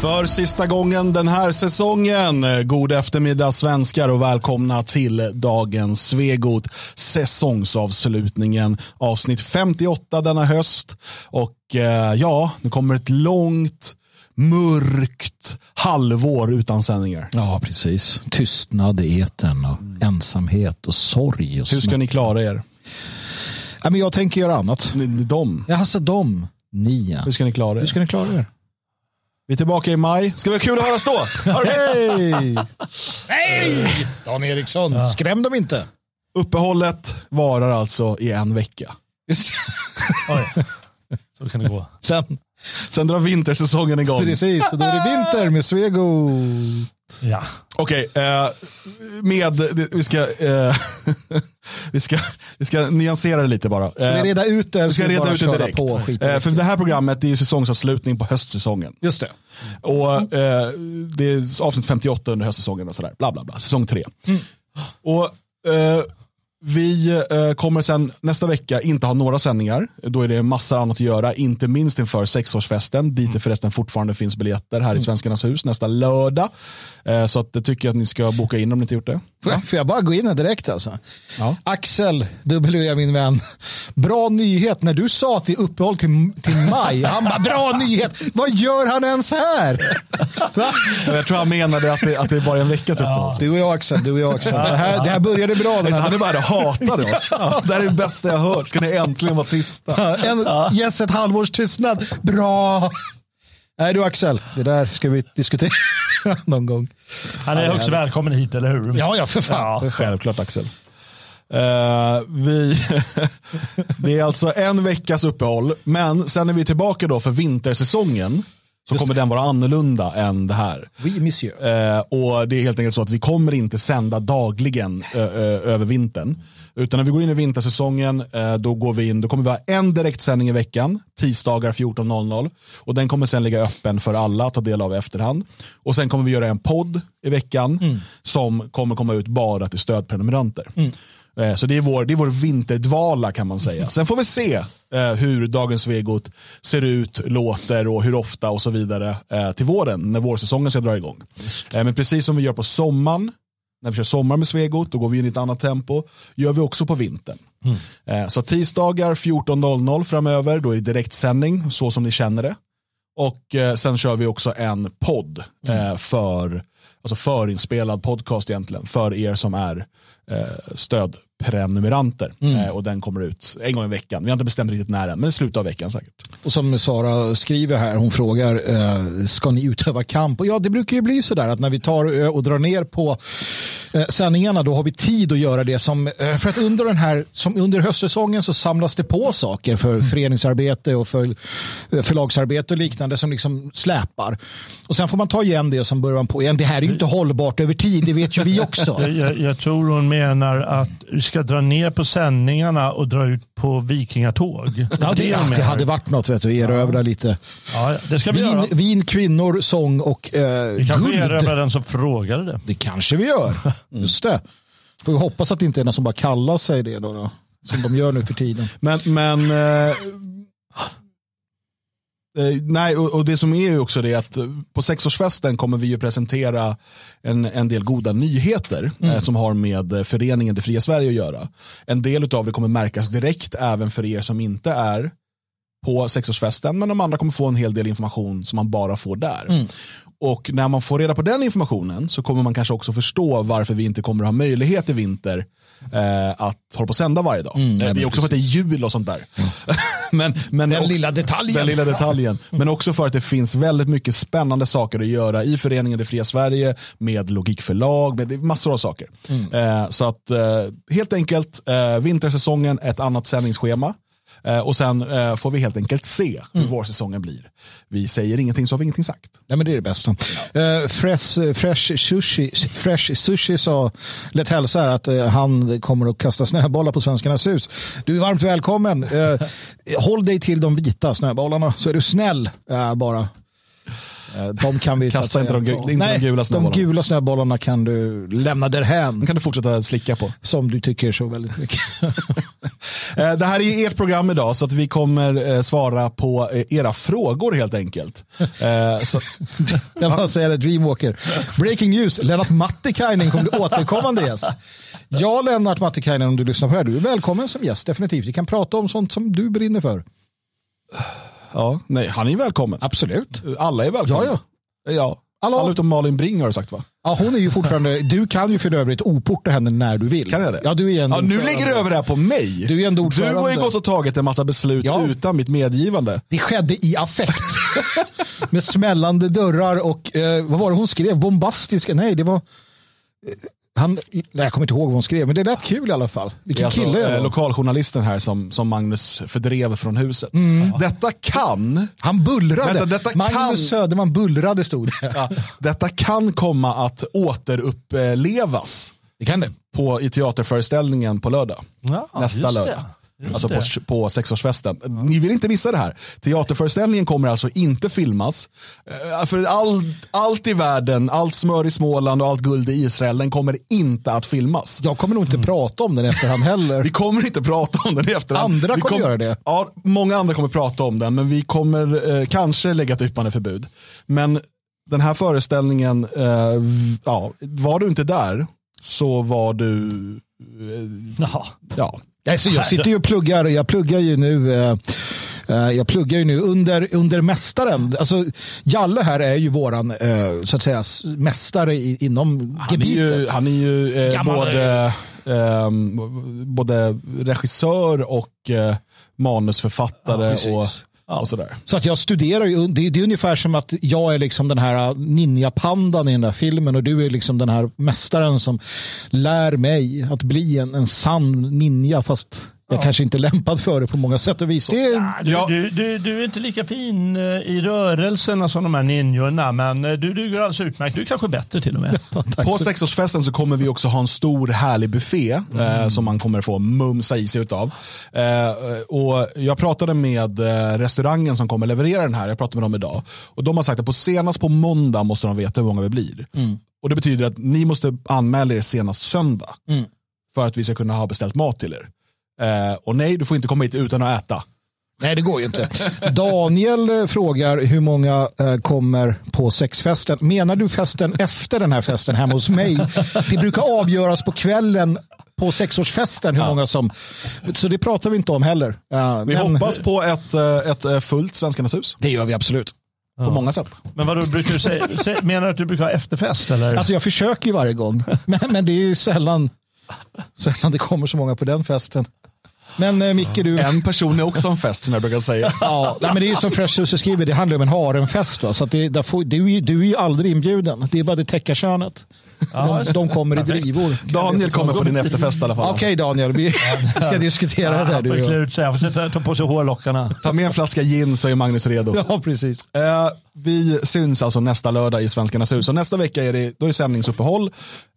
För sista gången den här säsongen. God eftermiddag svenskar och välkomna till dagens Svegot. Säsongsavslutningen avsnitt 58 denna höst. Och eh, ja, nu kommer ett långt mörkt halvår utan sändningar. Ja, precis. Tystnad i etern och mm. ensamhet och sorg. Och Hur ska ni klara er? Ja, men jag tänker göra annat. De? Ja, alltså de. Ni, ja. Hur ska ni klara er? Hur ska ni klara er? Vi är tillbaka i maj. Ska vi ha kul att höras då? Hej! Hej! Dan Eriksson, ja. skräm dem inte. Uppehållet varar alltså i en vecka. Oj, så kan det gå. Sen, Sen drar vintersäsongen igång. Precis, och då är det vinter med Svego. Ja. Okej, okay, eh, med, vi ska, eh, vi, ska, vi ska nyansera det lite bara. Ska vi reda ut det? Vi ska reda ut det direkt. På, eh, för det här programmet är ju säsongsavslutning på höstsäsongen. Just det. Och eh, det är avsnitt 58 under höstsäsongen och sådär. Bla bla bla, säsong 3. Mm. Och eh, vi eh, kommer sen nästa vecka inte ha några sändningar. Då är det massa annat att göra, inte minst inför sexårsfesten, dit det förresten fortfarande finns biljetter här i Svenskarnas hus nästa lördag. Eh, så att det tycker jag att ni ska boka in om ni inte gjort det. Jag, får jag bara gå in här direkt alltså? Ja. Axel, W min vän. Bra nyhet när du sa att det är uppehåll till, till maj. Han bara, bra nyhet. Vad gör han ens här? jag tror han menade att det, att det är bara en veckas uppehåll. Du och jag Axel, du och jag Axel. Det här, det här började bra. Den här. Han är bara hatade oss. Det här är det bästa jag hört. Ska ni äntligen vara tysta? En, yes, ett halvårs tystnad. Bra. Nej du Axel, det där ska vi diskutera någon gång. Han är också välkommen hit, eller hur? Ja, ja för fan. Ja, självklart Axel. Uh, vi det är alltså en veckas uppehåll, men sen är vi tillbaka då för vintersäsongen. Så Just kommer det. den vara annorlunda än det här. Oui, monsieur. Uh, och det är helt enkelt så att vi kommer inte sända dagligen uh, över vintern. Utan när vi går in i vintersäsongen, eh, då, går vi in, då kommer vi ha en direktsändning i veckan, tisdagar 14.00. Och den kommer sen ligga öppen för alla att ta del av i efterhand. Och sen kommer vi göra en podd i veckan mm. som kommer komma ut bara till stödprenumeranter. Mm. Eh, så det är, vår, det är vår vinterdvala kan man säga. Sen får vi se eh, hur dagens Svegot ser ut, låter och hur ofta och så vidare till våren när vårsäsongen ska dra igång. Men precis som vi gör på sommaren när vi kör sommar med Svegot, då går vi in i ett annat tempo. gör vi också på vintern. Mm. Eh, så tisdagar 14.00 framöver, då är det direktsändning, så som ni känner det. Och eh, sen kör vi också en podd mm. för, alltså förinspelad podcast egentligen, för er som är eh, stödprenumeranter. Mm. Eh, och den kommer ut en gång i veckan. Vi har inte bestämt riktigt när än, men i slutet av veckan säkert. Och som Sara skriver här, hon frågar, eh, ska ni utöva kamp? Och ja, det brukar ju bli så där att när vi tar och drar ner på eh, sändningarna, då har vi tid att göra det som, för att under den här, som under höstsäsongen så samlas det på saker för mm. föreningsarbete och för förlagsarbete och liknande som liksom släpar. Och sen får man ta igen det som börjar på igen. Det här är ju inte hållbart över tid, det vet ju vi också. jag, jag tror hon menar att vi ska dra ner på sändningarna och dra ut på vikingatåg. Ja, det, det, det hade varit något, vet du, erövra ja. lite. Ja, det ska vi vin, göra. vin, kvinnor, sång och eh, Vi kanske erövrar den som frågade det. Det kanske vi gör. Mm. Just det. Får vi hoppas att det inte är någon som bara kallar sig det då. då som de gör nu för tiden. Men, men Eh, nej, och, det som är ju också det att eh, på sexårsfesten kommer vi ju presentera en, en del goda nyheter eh, mm. eh, som har med eh, föreningen Det fria Sverige att göra. En del av det kommer märkas direkt även för er som inte är på sexårsfesten, men de andra kommer få en hel del information som man bara får där. Mm. Och när man får reda på den informationen så kommer man kanske också förstå varför vi inte kommer att ha möjlighet i vinter eh, att hålla på och sända varje dag. Mm, det är också för att det är jul och sånt där. Mm. men, men den, också, lilla detaljen. den lilla detaljen. Men också för att det finns väldigt mycket spännande saker att göra i föreningen Det fria Sverige, med Logikförlag, med massor av saker. Mm. Eh, så att eh, helt enkelt, eh, vintersäsongen, ett annat sändningsschema. Eh, och sen eh, får vi helt enkelt se hur mm. vårsäsongen blir. Vi säger ingenting så har vi ingenting sagt. Ja, men det är det bästa. Ja. Uh, fresh, fresh, sushi, fresh Sushi sa, lät hälsa här att uh, han kommer att kasta snöbollar på Svenskarnas hus. Du är varmt välkommen. Håll dig till de vita snöbollarna så är du snäll bara. De kan vi Kasta inte, de, inte Nej, de gula snöbollarna. De gula snöbollarna kan du lämna därhän. De kan du fortsätta slicka på. Som du tycker så väldigt mycket. Eh, Det här är ert program idag så att vi kommer eh, svara på eh, era frågor helt enkelt. Eh, Så, Jag bara säger det, Dreamwalker. Breaking news, Lennart Mattikainen kommer bli återkommande gäst. Ja, Lennart Mattikainen, om du lyssnar på det här, du är välkommen som gäst, definitivt. Vi kan prata om sånt som du brinner för. Ja, nej, han är välkommen. Absolut. Alla är välkomna. Ja, ja. Alla- Alla utom Malin Bring har du sagt va? Ja, hon är ju fortfarande, du kan ju för övrigt oporta henne när du vill. Kan jag det? Ja, du är Ja, nu lägger du över det här på mig. Du är ändå Du har ju gått och tagit en massa beslut Ja. utan mitt medgivande. Det skedde i affekt. Med smällande dörrar och, eh, vad var det hon skrev? Bombastiska? Nej, det var... Han, nej, jag kommer inte ihåg vad hon skrev, men det lät kul i alla fall. Är Vilken alltså kille jag eh, lokaljournalisten här som, som Magnus fördrev från huset. Detta kan Han bullrade. Vänta, detta Magnus kan- Söderman bullrade stod det. Ja, detta kan komma att återupplevas Det kan det. på, i teaterföreställningen på lördag. Ja, Nästa lördag. det. Just Alltså på, på sexårsfesten. Ni vill inte missa det här. Teaterföreställningen kommer alltså inte filmas. Eh, För allt, allt i världen, allt smör i Småland och allt guld i Israel, den kommer inte att filmas. Jag kommer nog inte prata om den efterhand heller. Vi kommer inte prata om den i efterhand. Andra vi kommer göra det. Ja, många andra kommer prata om den, men vi kommer eh, kanske lägga ett yppande förbud. Men den här föreställningen, eh, ja, var du inte där så var du, eh, Jaha. ja, Alltså, jag sitter ju och pluggar, jag pluggar ju nu eh, eh, jag pluggar ju nu under, under mästaren. Alltså, Jalle här är ju våran eh, så att säga, s- mästare i, inom han är gebitet. ju, han är ju eh, både, ehm, både regissör och eh, manusförfattare Ja. Och, och sådär. Så att jag studerar ju, det, det är ungefär som att jag är liksom den här ninjapandan i den där filmen och du är liksom den här mästaren som lär mig att bli en, en sann ninja fast jag kanske inte är lämpad för det på många sätt och vis. Det är, Ja, du, Ja. du, du, är inte lika fin eh, i rörelserna som de här ninjorna, men eh, du duger alldeles utmärkt. Du är kanske bättre till och med. På sexårsfesten så kommer vi också ha en stor härlig buffé eh, som man kommer få mumsa i sig utav. Eh, och jag pratade med eh, restaurangen som kommer leverera den här, jag pratade med dem idag. Och de har sagt att på senast på måndag måste de veta hur många vi blir. Och det betyder att ni måste anmäla er senast söndag. För att vi ska kunna ha beställt mat till er. Eh, och nej, du får inte komma hit utan att äta. nej, det går ju inte. Daniel eh, frågar hur många eh, kommer på sexfesten. Menar du festen efter den här festen hemma hos mig? Det brukar avgöras på kvällen på sexårsfesten hur många som... Så det pratar vi inte om heller. Ja, Vi men- hoppas på ett, ett fullt Svenskarnas hus. Det gör vi absolut. På många sätt. Men vad brukar du säga? sä- Menar du att du brukar ha efterfest? Eller? Alltså jag försöker ju varje gång. Men, men det är ju sällan, sällan det kommer så många på den festen. Men eh, Micke, du... En person är också en fest som jag brukar säga. Ja, nej, men det är ju som Fresh Juice skriver, det handlar om en haremfest. Va? Så att det, där får, du, är ju- du är ju aldrig inbjuden. Det är bara det täckarkönet. Ja, De, de kommer i drivor. Daniel kommer på din efterfest i alla fall. Okej Daniel, vi ska diskutera det där. han får Du. klä ut sig. Han får ta på sig hårlockarna. Ta med en flaska gin så är Magnus redo. Ja, precis. Eh, vi syns alltså nästa lördag i Svenskarnas hus. Och nästa vecka är det, då är sändningsuppehåll.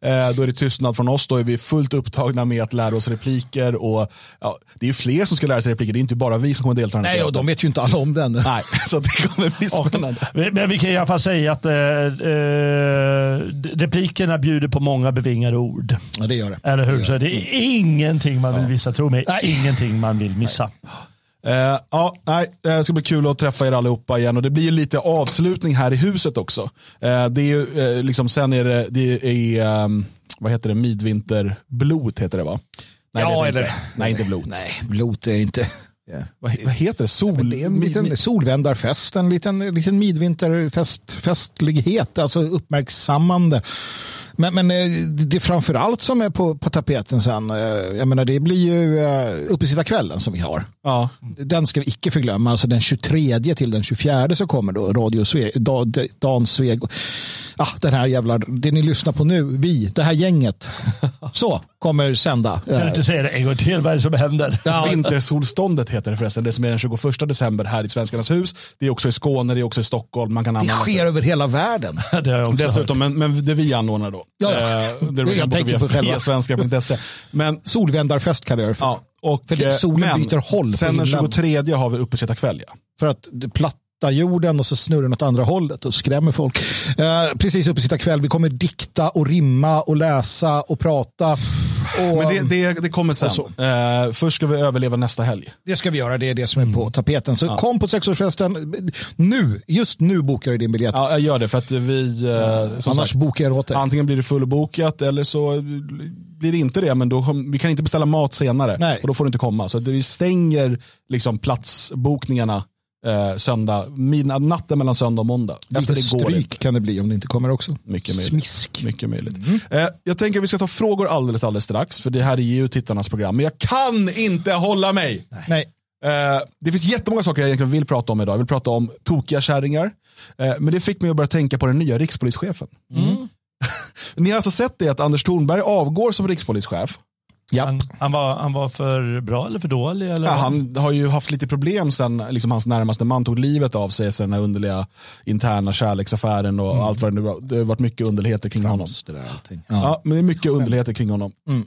Eh, då är det tystnad från oss. Då är vi fullt upptagna med att lära oss repliker. Och, ja, det är ju fler som ska lära sig repliker. Det är inte bara vi som kommer delta. Nej, och de vet ju inte alla om den. Nej, så det kommer bli spännande. Vi- Men vi kan i alla fall säga att eh, eh, replikerna bjuder på många bevingade ord. Ja, det gör det. Eller hur? Så det är ingenting man vill visa, tro mig. Nej. Ingenting man vill missa. Eh, ja, nej, det ska bli kul att träffa er allihopa igen och det blir lite avslutning här i huset också. Eh, det är ju, eh, liksom, sen är det, det är, ehm, vad heter det, midvinterblot heter det va? Nej, Ja, det eller- inte. Nej, inte blot. Nej, blot är inte... Ja. Vad, vad heter det? Sol? Det är en liten solvändarfest, en liten, en liten midvinterfest, festlighet, alltså uppmärksammande. Men, men eh, det är framför allt som är på, på tapeten sen. eh, Jag menar, det blir ju uh, uppesittarkvällen som vi har. Ja, Den ska vi icke förglömma. Alltså den 23 till den 24 så kommer då Radio Sveg, da, da, Dan Sveg. Ah, den här jävla, det ni lyssnar på nu, vi, det här gänget. Så kommer sända. Kan du inte säga det en gång till? Vad är det som händer? Vintersolståndet heter det förresten, det som är den 21 december här i Svenskarnas hus. Det är också i Skåne, det är också i Stockholm. Man kan Det använda sig. sker över hela världen. Det har jag också hört. Dessutom, men, men det vi anordnar då. Ja, ja. Eh, det Jag jag tänker på själva- svenskar.se. Men Solvändarfest kallar jag det för. Ja, och, För det- eh, solen men byter håll Sen den himlen. 23 har vi uppesittarkväll. Ja. För att det platta jorden och så snurrar den åt andra hållet och skrämmer folk. Eh, precis uppe sitta kväll. Vi kommer dikta och rimma och läsa och prata. Och, Men det, det, det kommer sen. Eh, först ska vi överleva nästa helg. det ska vi göra, det är det som är på tapeten. Så kom på sexårsfesten nu, just nu bokar du din biljett. Ja, jag gör det för att vi, eh, Annars sagt, bokar jag åt dig. antingen blir det fullbokat eller så blir det inte det. Men då, kom- vi kan inte beställa mat senare Nej. och då får du inte komma. Så vi stänger liksom platsbokningarna eh, söndag, midnatt, natten mellan söndag och måndag. Lite stryk kan det bli om det inte kommer också. Mycket möjligt. Smisk. Mycket möjligt. Eh, jag tänker att vi ska ta frågor alldeles, alldeles strax, för det här är ju tittarnas program. Men jag kan inte hålla mig. Nej. Eh, det finns jättemånga saker jag egentligen vill prata om idag. Jag vill prata om tokiga kärringar. Eh, men det fick mig att börja tänka på den nya rikspolischefen. Ni har alltså sett det att Anders Thornberg avgår som rikspolischef. Ja. Han, han, var, han var för bra eller för dålig? Eller? Ja, han har ju haft lite problem sen liksom, hans närmaste man tog livet av sig efter den här underliga interna kärleksaffären och allt vad det nu var. Det har varit mycket underligheter kring honom. Där. Ja. Ja. men det är mycket underligheter kring honom. Mm.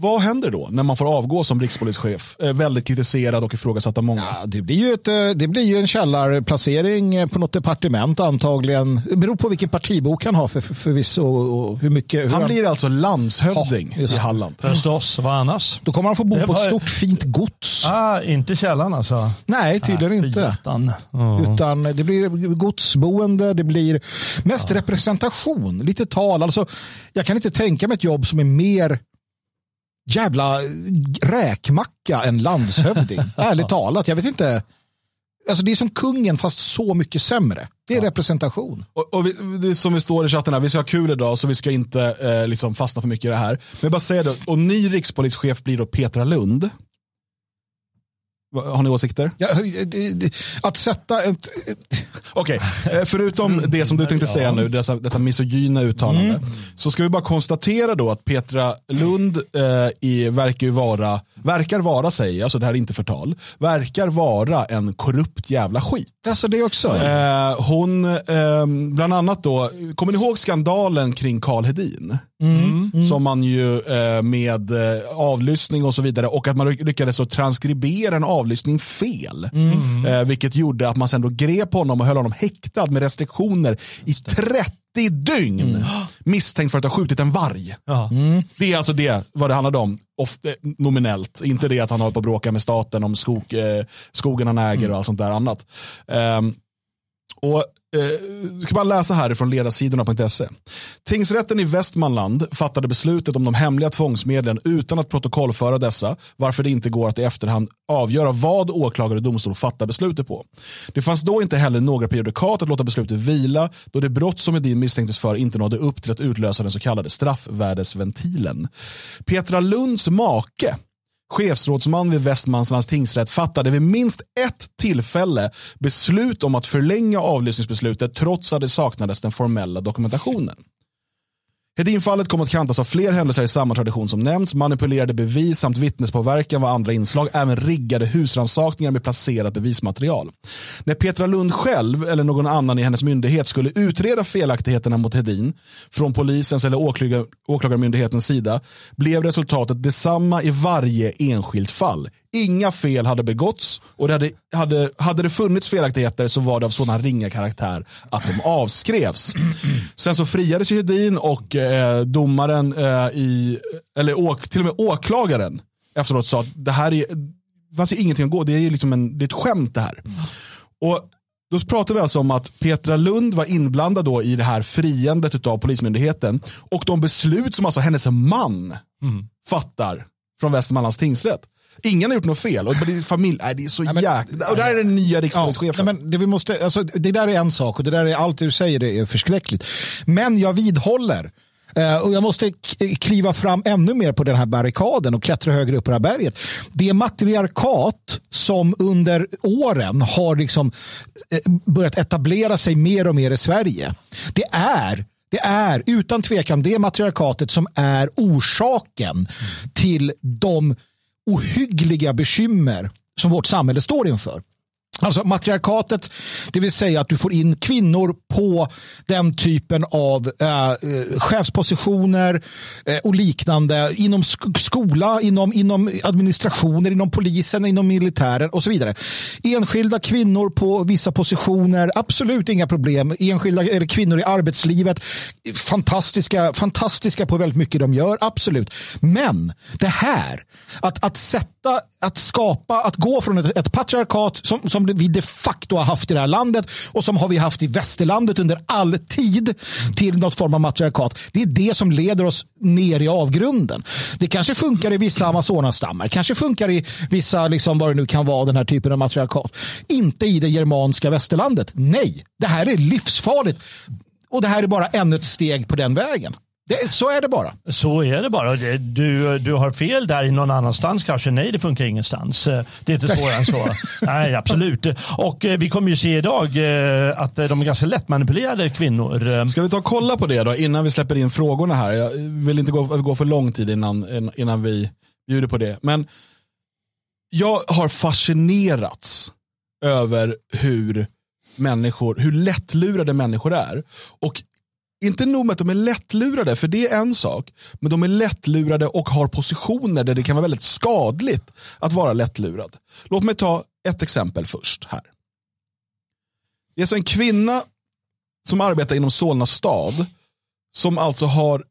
Vad händer då när man får avgå som rikspolischef? Eh, väldigt kritiserad och ifrågasatt av många. Ja, det, blir ju ett, eh, det blir ju en källarplacering eh, på något departement antagligen. Det beror på vilken partibok han har för, för, förvisso och, och hur mycket. Hur Han blir alltså landshövding Ja, i. Halland. Förstås, vad annars? Då kommer han få bo på ett stort fint gods. Ah, inte källan alltså? Nej, tydligen Ah, inte. Ja. Utan det blir godsboende, det blir mest representation, lite tal. Alltså, jag kan inte tänka mig ett jobb som är mer jävla räkmacka än landshövding. Ärligt talat, jag vet inte. Alltså det är som kungen fast så mycket sämre. Det är representation. Och, och vi, det som vi står i chatten här, vi ska ha kul idag så vi ska inte eh, liksom fastna för mycket i det här. Men bara säger det, och ny rikspolischef blir då Petra Lund. Har ni åsikter? Ja, det- det- att sätta ett... Okej, eh, förutom det som du tänkte säga nu, dessa, detta misogyna uttalande, så ska vi bara konstatera då att Petra Lund eh, i, verkar vara, verkar vara, säger jag, så det här är inte förtal, verkar vara en korrupt jävla skit. Alltså det också. Eh, hon, eh, bland annat då, kommer ni ihåg skandalen kring Karl Hedin? Som man ju eh, med eh, avlyssning och så vidare och att man lyckades så transkribera en avlyssning fel. Eh, vilket gjorde att man sen då grep honom och höll honom häktad med restriktioner i 30 dygn. Misstänkt för att ha skjutit en varg. Ja. Det är alltså det vad det handlade om, ofta, nominellt. Inte det att han håller på att bråka med staten om skog, eh, skogen han äger och allt sånt där annat. Ehm, och Eh, du kan bara läsa här från ledarsidorna.se. Tingsrätten i Västmanland fattade beslutet om de hemliga tvångsmedlen utan att protokollföra dessa, varför det inte går att i efterhand avgöra vad åklagare och domstol fattar beslutet på. Det fanns då inte heller några prejudikat att låta beslutet vila, då det brott som Edin misstänktes för inte nådde upp till att utlösa den så kallade straffvärdesventilen. Petra Lunds make chefsrådsman vid Västmanlands tingsrätt fattade vid minst ett tillfälle beslut om att förlänga avlyssningsbeslutet trots att det saknades den formella dokumentationen. Hedin-fallet kom att kantas av fler händelser i samma tradition som nämnts. Manipulerade bevis samt vittnespåverkan var andra inslag. Även riggade husrannsakningar med placerat bevismaterial. När Petra Lund själv eller någon annan i hennes myndighet skulle utreda felaktigheterna mot Hedin från polisens eller åklagar, åklagarmyndighetens sida blev resultatet detsamma i varje enskilt fall. Inga fel hade begåtts och det hade, hade, hade det funnits felaktigheter så var det av sådan ringa karaktär att de avskrevs. Sen så friades ju Hedin och eh, domaren eh, i, eller åk, till och med åklagaren efteråt sa att det här är, fanns ingenting att gå, det är liksom en, det är ett skämt det här. Och då pratar vi alltså om att Petra Lund var inblandad då i det här friandet av Polismyndigheten och de beslut som alltså hennes man fattar från Västmanlands tingsrätt. Ingen har gjort något fel och det är familj, nej, det är så men- jäkla... Och där är den nya Ja, rikspolischefen. nej, men det, vi måste, alltså, det där är en sak och det där är allt du säger det är förskräckligt. Men jag vidhåller eh, och jag måste kliva fram ännu mer på den här barrikaden och klättra högre upp på det här berget. Det matriarkat som under åren har liksom eh, börjat etablera sig mer och mer i Sverige. Det är det är utan tvekan det matriarkatet som är orsaken till de ohyggliga bekymmer som vårt samhälle står inför. Alltså matriarkatet, det vill säga att du får in kvinnor på den typen av eh, eh, chefspositioner eh, och liknande inom sk skola, inom, inom administrationer, inom polisen, inom militären och så vidare. Enskilda kvinnor på vissa positioner, absolut inga problem. Enskilda eller kvinnor i arbetslivet, fantastiska, fantastiska på väldigt mycket de gör, absolut. Men det här, att, att sätta, att skapa, att gå från ett, ett patriarkat som, som vi de facto har haft i det här landet och som har vi haft i västerlandet under all tid till något form av matriarkat. Det är det som leder oss ner i avgrunden. Det kanske funkar i vissa Amazonastammar, kanske funkar i vissa, liksom vad det nu kan vara, den här typen av matriarkat. Inte i det germanska västerlandet. Nej, det här är livsfarligt. Och det här är bara ännu ett steg på den vägen. Det, så är det bara. Så är det bara. Du, du har fel där i någon annanstans kanske. Nej, det funkar ingenstans. Det är inte svårare än så. Nej, absolut. Och eh, vi kommer ju se idag eh, att de är ganska lättmanipulerade kvinnor. Ska vi ta och kolla på det då innan vi släpper in frågorna här? Jag vill inte gå, gå för lång tid innan, innan vi bjuder på det. Men jag har fascinerats över hur människor, hur lättlurade människor är. Och inte nog med att de är lättlurade, för det är en sak, men de är lättlurade och har positioner där det kan vara väldigt skadligt att vara lättlurad. Låt mig ta ett exempel först här. Det är så en kvinna som arbetar inom Solna stad som alltså har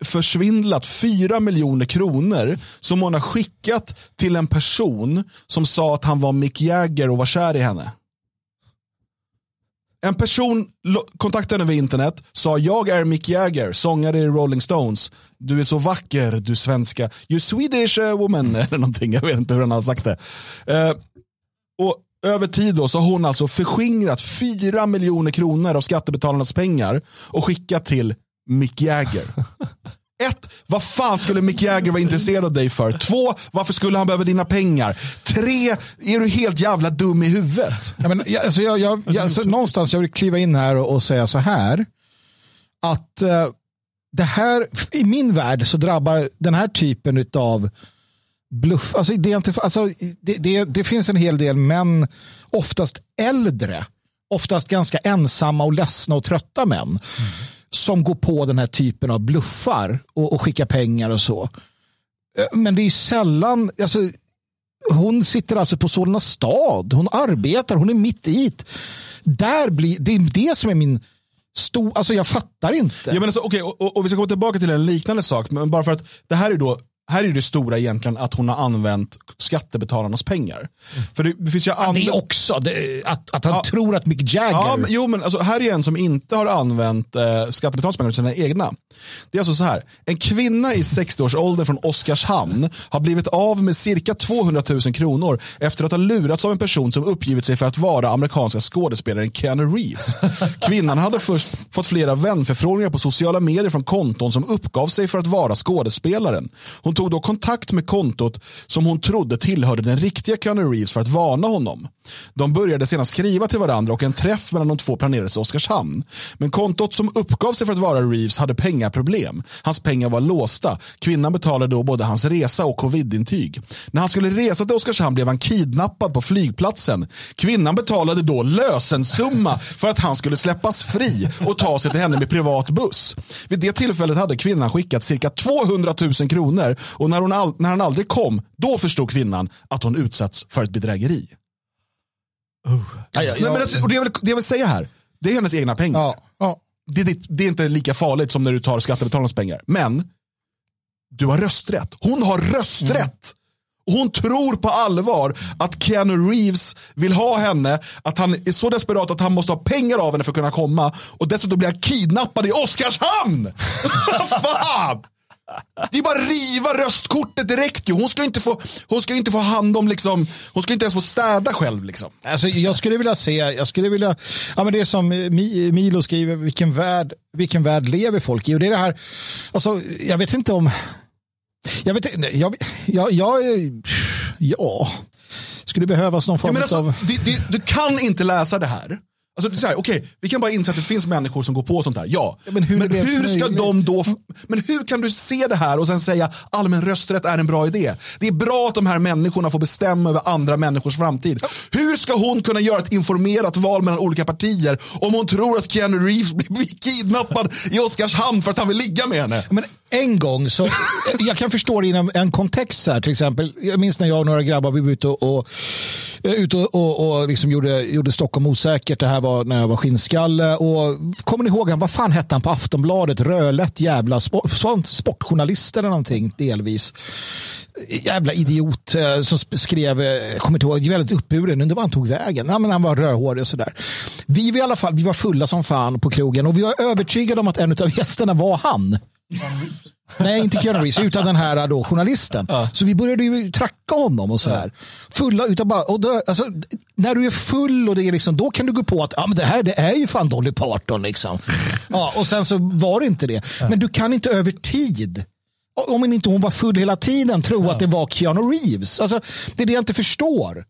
försvindlat 4 miljoner kronor som hon har skickat till en person som sa att han var Mick Jagger och var kär i henne. En person kontaktade henne över internet, sa jag är Mick Jagger, sångare i Rolling Stones. Du är så vacker, du svenska. You Swedish eh, woman, eller någonting. Jag vet inte hur han har sagt det. Eh, och över tid då så har hon alltså förskingrat 4 miljoner kronor av skattebetalarnas pengar och skickat till Mick Jagger. Ett, vad fan skulle Mick Jagger vara intresserad av dig för? Två, varför skulle han behöva dina pengar? Tre, är du helt jävla dum i huvudet? Ja, men, jag, alltså, jag, jag, jag, alltså, någonstans jag vill kliva in här och, och säga så här. Att uh, det här, i min värld så drabbar den här typen av bluff, alltså, det, inte, alltså, det, det, det finns en hel del män, oftast äldre, oftast ganska ensamma och ledsna och trötta män. Mm som går på den här typen av bluffar och, och skickar pengar och så. Eh, men det är sällan, alltså, hon sitter alltså på Solna stad, hon arbetar, hon är mitt i det. Där blir, det är det som är min stor, alltså jag fattar inte. Ja, men alltså, okay, och, och, och vi ska komma tillbaka till en liknande sak, men bara för att det här är då här är det stora egentligen att hon har använt skattebetalarnas pengar. Mm. För det, det, finns ju andra... det också, det, att, att han ja. tror att Mick Jagger... Ja, men, jo, men alltså, här är en som inte har använt eh, skattebetalarnas pengar sina egna. Det är alltså så här, en kvinna i 60-årsåldern från Oskarshamn har blivit av med cirka 200 000 kronor efter att ha lurats av en person som uppgivit sig för att vara amerikanska skådespelaren Keanu Reeves. Kvinnan hade först fått flera vänförfrågningar på sociala medier från konton som uppgav sig för att vara skådespelaren. Hon tog då kontakt med kontot som hon trodde tillhörde den riktiga Keanu Reeves för att varna honom. De började sedan skriva till varandra och en träff mellan de två planerades i Oskarshamn. Men kontot som uppgav sig för att vara Reeves hade pengaproblem. Hans pengar var låsta. Kvinnan betalade då både hans resa och covidintyg. När han skulle resa till Oskarshamn blev han kidnappad på flygplatsen. Kvinnan betalade då lösensumma för att han skulle släppas fri och ta sig till henne med privat buss. Vid det tillfället hade kvinnan skickat cirka 200 000 kronor och när, hon all, när han aldrig kom, då förstod kvinnan att hon utsatts för ett bedrägeri. Uh. Men alltså, det, jag vill, det jag vill säga här, det är hennes egna pengar. Ja, ja. Det, det, det, är inte lika farligt som när du tar skattebetalarnas pengar. Men du har rösträtt. Hon har rösträtt. Mm. Hon tror på allvar att Keanu Reeves vill ha henne, att han är så desperat att han måste ha pengar av henne för att kunna komma och dessutom blir han kidnappad i Oskarshamn. Fan! Det är bara att riva röstkortet direkt ju. Hon ska inte få, hon ska inte få hand om, liksom, hon ska inte ens få städa själv. Liksom. Alltså, jag skulle vilja se, jag skulle vilja, ja, men det är som Milo skriver, vilken värld, vilken värld lever folk i? Och det är det här, alltså, jag vet inte om, jag vet inte, jag, jag, jag, ja, skulle behövas någon form ja, alltså, av... Du, du, du kan inte läsa det här Alltså, så här, okej, vi kan bara inse att det finns människor som går på sånt här. Ja, men hur ens hur ska möjligt? de då, men hur kan du se det här och sen säga allmän rösträtt är en bra idé? Det är bra att de här människorna får bestämma över andra människors framtid. Hur ska hon kunna göra ett informerat val mellan olika partier om hon tror att Keanu Reeves blir kidnappad i Oskarshamn för att han vill ligga med henne? Men en gång så, jag kan förstå det inom en kontext här till exempel. Jag minns när jag och några grabbar vi var ute och, och, eh, ute och, och, och liksom gjorde, gjorde Stockholm osäkert. Det här var när jag var skinnskalle. Och, kommer ni ihåg han, vad fan hette han på Aftonbladet? Rödlätt jävla sport, sportjournalist eller någonting delvis. Jävla idiot eh, som skrev, jag kommer inte ihåg, väldigt uppburen. Undrar var han tog vägen. Ja, men han var rödhårig och sådär. Vi var i alla fall vi var fulla som fan på krogen och vi var övertygade om att en av gästerna var han. Nej, inte Keanu Reeves, utan den här då, journalisten. Så vi började ju tracka honom och så här. Fulla utan bara, och då, alltså, när du är full och det är liksom, då kan du gå på att ja, men det här det är ju fan Dolly Parton. Liksom. Ja, och sen så var det inte det. Men du kan inte över tid om inte hon var full hela tiden, tro att det var Keanu Reeves. Alltså, det är det jag inte förstår.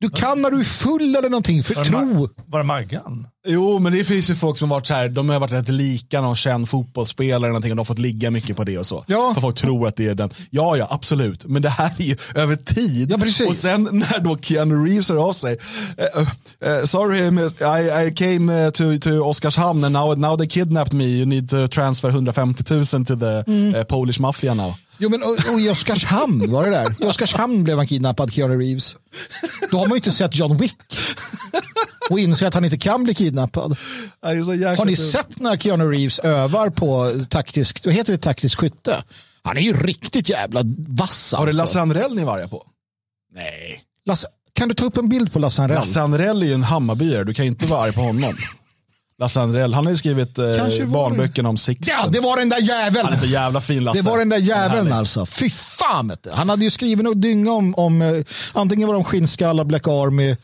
Du kan när du är full eller någonting för Var det, tro. Mar- var det Maggan? Jo, men det finns ju folk som varit så här, de har varit rätt lika någon känd fotbollsspelare eller någonting och de har fått ligga mycket på det och så. Ja. För folk tror att det är den. Ja, ja, absolut. Men det här är ju över tid. Ja, precis. Och sen när då Keanu Reeves hör av sig. eh, eh, sorry, miss, I, I came eh, to, to Oskarshamn and now, now they kidnapped me. You need to transfer 150 000 to the Mm. eh, Polish mafia now. Jo, men, och, och i Oskarshamn var det där. I Oskarshamn blev han kidnappad, Keanu Reeves. Då har man ju inte sett John Wick. Och inser att han inte kan bli kidnappad. Har ni sett när Keanu Reeves övar på taktisk, vad heter det, taktisk skytte? Han är ju riktigt jävla vass Har det alltså. Lasse Anrell ni var arga på? Nej. Lasse, kan du ta upp en bild på Lasse Anrell? Lasse Anrell är ju en Hammarbyare, du kan inte vara arg på honom. Lasse Anrell, han har ju skrivit eh, barnböckerna om Sixten. Ja, det var den där jäveln. Han är så jävla fin Lasse. Det var den där jäveln alltså. Fy fan. Han hade ju skrivit och dynga om, om eh, antingen var de skinnskallar, Black Army.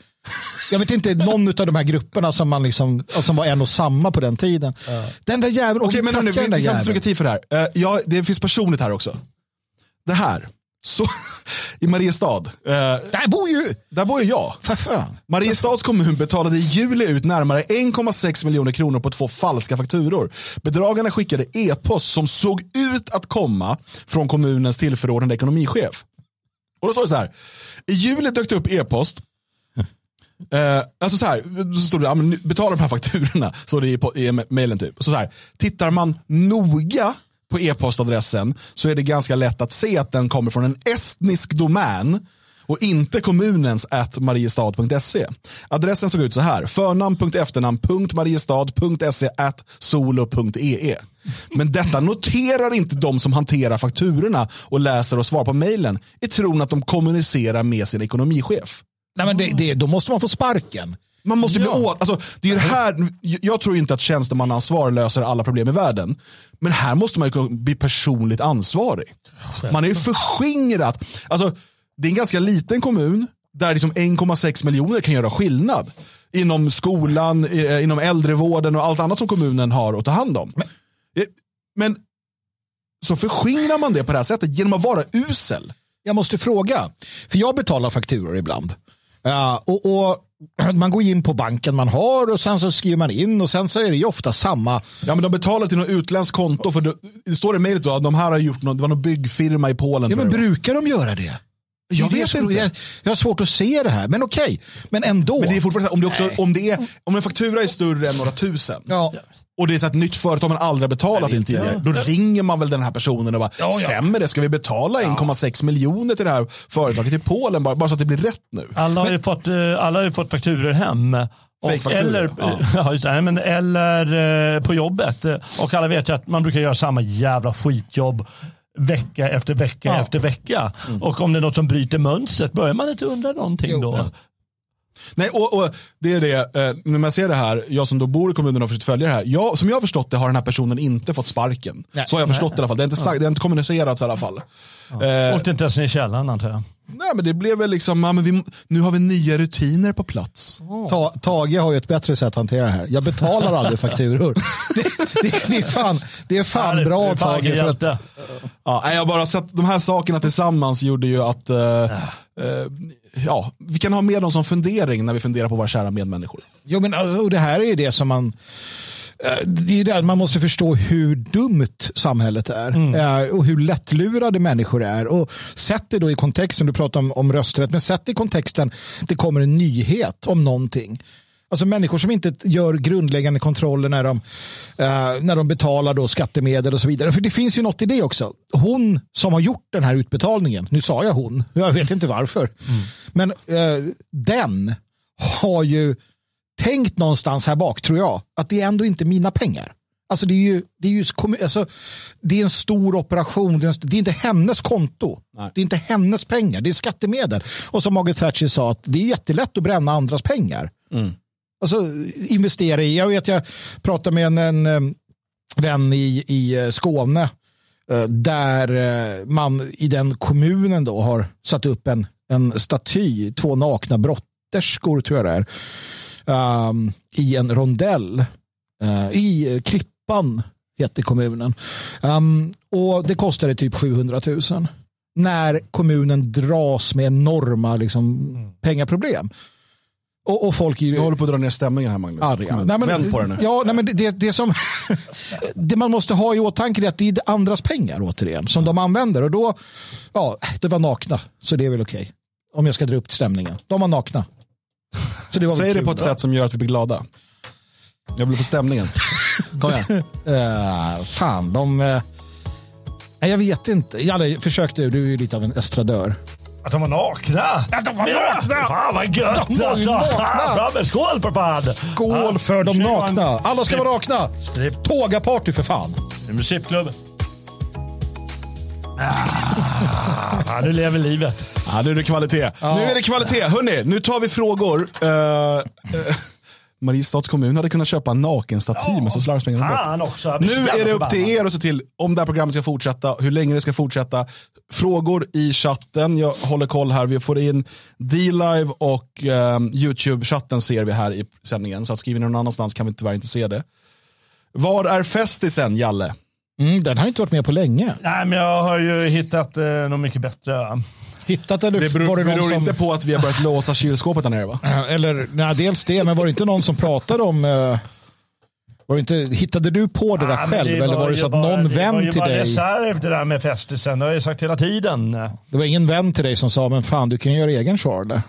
Jag vet inte, någon av de här grupperna som, man liksom, som var en och samma på den tiden. Den där jäveln. Okej, vi men hörni, vi, vi har inte så mycket tid för det här. Eh, ja, det finns personligt här också. Det här, så, i Mariestad, eh, Där bor ju... där bor ju jag. För fan. Mariestads kommun betalade i juli ut närmare 1,6 miljoner kronor på två falska fakturor. Bedragarna skickade e-post som såg ut att komma från kommunens tillförordnade ekonomichef. Och då står det så här. I juli dök det upp e-post. Eh, alltså så här, så står det, ja, betala de här fakturorna, står det i, i mejlen typ. Så, så här, tittar man noga på e-postadressen så är det ganska lätt att se att den kommer från en estnisk domän och inte kommunens at mariestad.se. Adressen såg ut så här, förnamn.efternamn.mariestad.se at solo.ee. Men detta noterar inte de som hanterar fakturorna och läser och svarar på mejlen i tron att de kommunicerar med sin ekonomichef. Nej, men det, det, då måste man få sparken. Man måste bli Ja. åt, alltså, det är det här, jag tror inte att tjänstemannaansvar löser alla problem i världen. Men här måste man ju bli personligt ansvarig. Man är ju förskingrat. Alltså, det är en ganska liten kommun där liksom 1,6 miljoner kan göra skillnad. Inom skolan, eh, inom äldrevården och allt annat som kommunen har att ta hand om. Men, men så förskingrar man det på det här sättet genom att vara usel. Jag måste fråga, för jag betalar fakturor ibland. Ja, och, och Man går in på banken man har och sen så skriver man in och sen så är det ju ofta samma. Ja men de betalar till något utländskt konto för det, det står i mejlet då att de här har gjort något, det var någon byggfirma i Polen. Ja, men brukar de göra det? Jag vet inte. Jag, jag har svårt att se det här, men okej. Men ändå. Men det är fortfarande om, det också, om, det är, om en faktura är större än några tusen ja. Och det är så ett nytt företag man aldrig har betalat till tidigare, då ringer man väl den här personen och bara, Ja, ja. stämmer det? Ska vi betala 1,6 miljoner till det här företaget i Polen bara, bara så att det blir rätt nu? Alla har ju fått, eh, alla har ju fått fakturer hem. Och, eller, ja. ja. det, nej, men, eller eh, på jobbet. Och alla vet ju att man brukar göra samma jävla skitjobb vecka efter vecka Ja. efter vecka. Och om det är något som bryter mönstret, börjar man inte undra någonting Jo. då? Nej, och, och det är det, eh, när man ser det här, jag som då bor i kommunen och försökt följa det här, jag, som jag har förstått det har den här personen inte fått sparken. Nej. Så har jag förstått det i alla fall, det är inte, sagt, det är inte kommunicerats i alla fall. Eh, Åkte inte ens ner i källaren antar jag. nej men det blev väl liksom, ja, men vi, nu har vi nya rutiner på plats. Ta, Tage har ju ett bättre sätt att hantera det här. Jag betalar aldrig fakturor. Det, det, det är fan, det är fan Ja, bra är Tage. För att. Ja, nej, jag har bara sett de här sakerna tillsammans gjorde ju att eh, eh, ja, vi kan ha med dem som fundering när vi funderar på våra kära medmänniskor. Jo, men alltså, och det här är ju det som man eh, det är det, man måste förstå hur dumt samhället är mm. och hur lättlurade människor är. Och sätt det då i kontexten, du pratar om, om rösträtt, men sätt det i kontexten, det kommer en nyhet om någonting. Alltså människor som inte gör grundläggande kontroller när de, uh, när de betalar då skattemedel och så vidare. För det finns ju något i det också. Hon som har gjort den här utbetalningen, nu sa jag hon, jag vet inte varför, mm. men uh, den har ju tänkt någonstans här bak, tror jag, att det är ändå inte mina pengar. Alltså det är ju, det är ju alltså, det är en stor operation. Det är, inte hennes konto. Nej. Det är inte hennes pengar. Det är skattemedel. Och som Margaret Thatcher sa, att det är jättelätt att bränna andras pengar. Mm. Alltså investera i. Jag vet, jag pratade med en, en eh, vän i, i eh, Skåne eh, där man i den kommunen då har satt upp en, en staty, två nakna brotterskor tror jag det är, um, i en rondell uh, i Klippan heter kommunen. Um, och det kostade typ 700 000 när kommunen dras med enorma liksom, mm. pengaproblem. Och, och folk Du håller på att dra ner stämningen här Magnus. Arga. Nej, men, Vänd på det nu. Ja, nej, men det, det, som, det man måste ha i åtanke är att det är andras pengar återigen som de använder. Och då, ja, det var nakna, så det är väl okej. Okay. Om jag ska dra upp stämningen. De var nakna. Så det var Säg det på ett sätt som gör att vi blir glada. Jag vill få stämningen. Kom igen. uh, fan, de... Uh, jag vet inte. Jalle, försök du. Du är ju lite av en estradör. Att de var nakna? Att de var ja, nakna! Fan vad gött de alltså! Nakna. skål på fan! Skål ja, för de nakna! Alla ska vara nakna! Strip. Tåga-party för fan! Musikklubb. Ah, nu lever livet. Ja, nu är det kvalitet. Ja. Nu är det kvalitet. Hörni, nu tar vi frågor. Uh, uh. Mariestads kommun hade kunnat köpa en nakenstaty ja. med så slarvspengarna bort. Nu är det upp till er att se till om det här programmet ska fortsätta, hur länge det ska fortsätta. Frågor i chatten, jag håller koll här. Vi får in D-Live och um, YouTube-chatten ser vi här i sändningen. Så att skriver ni någon annanstans kan vi tyvärr inte se det. Var är festisen, Jalle? Mm, den har inte varit med på länge. Nej, men jag har ju hittat eh, något mycket bättre hittat eller det beror, var det beror som... inte på att vi har börjat låsa kylskåpet där nere va? Eller, nej, dels det, men var det inte någon som pratade om uh... Var inte, hittade du på det där ah, själv det eller var det så att någon det vän till dig? Det var reserv det där med festisen, det har jag sagt hela tiden. Det var ingen vän till dig som sa, men fan du kan göra egen Charlie.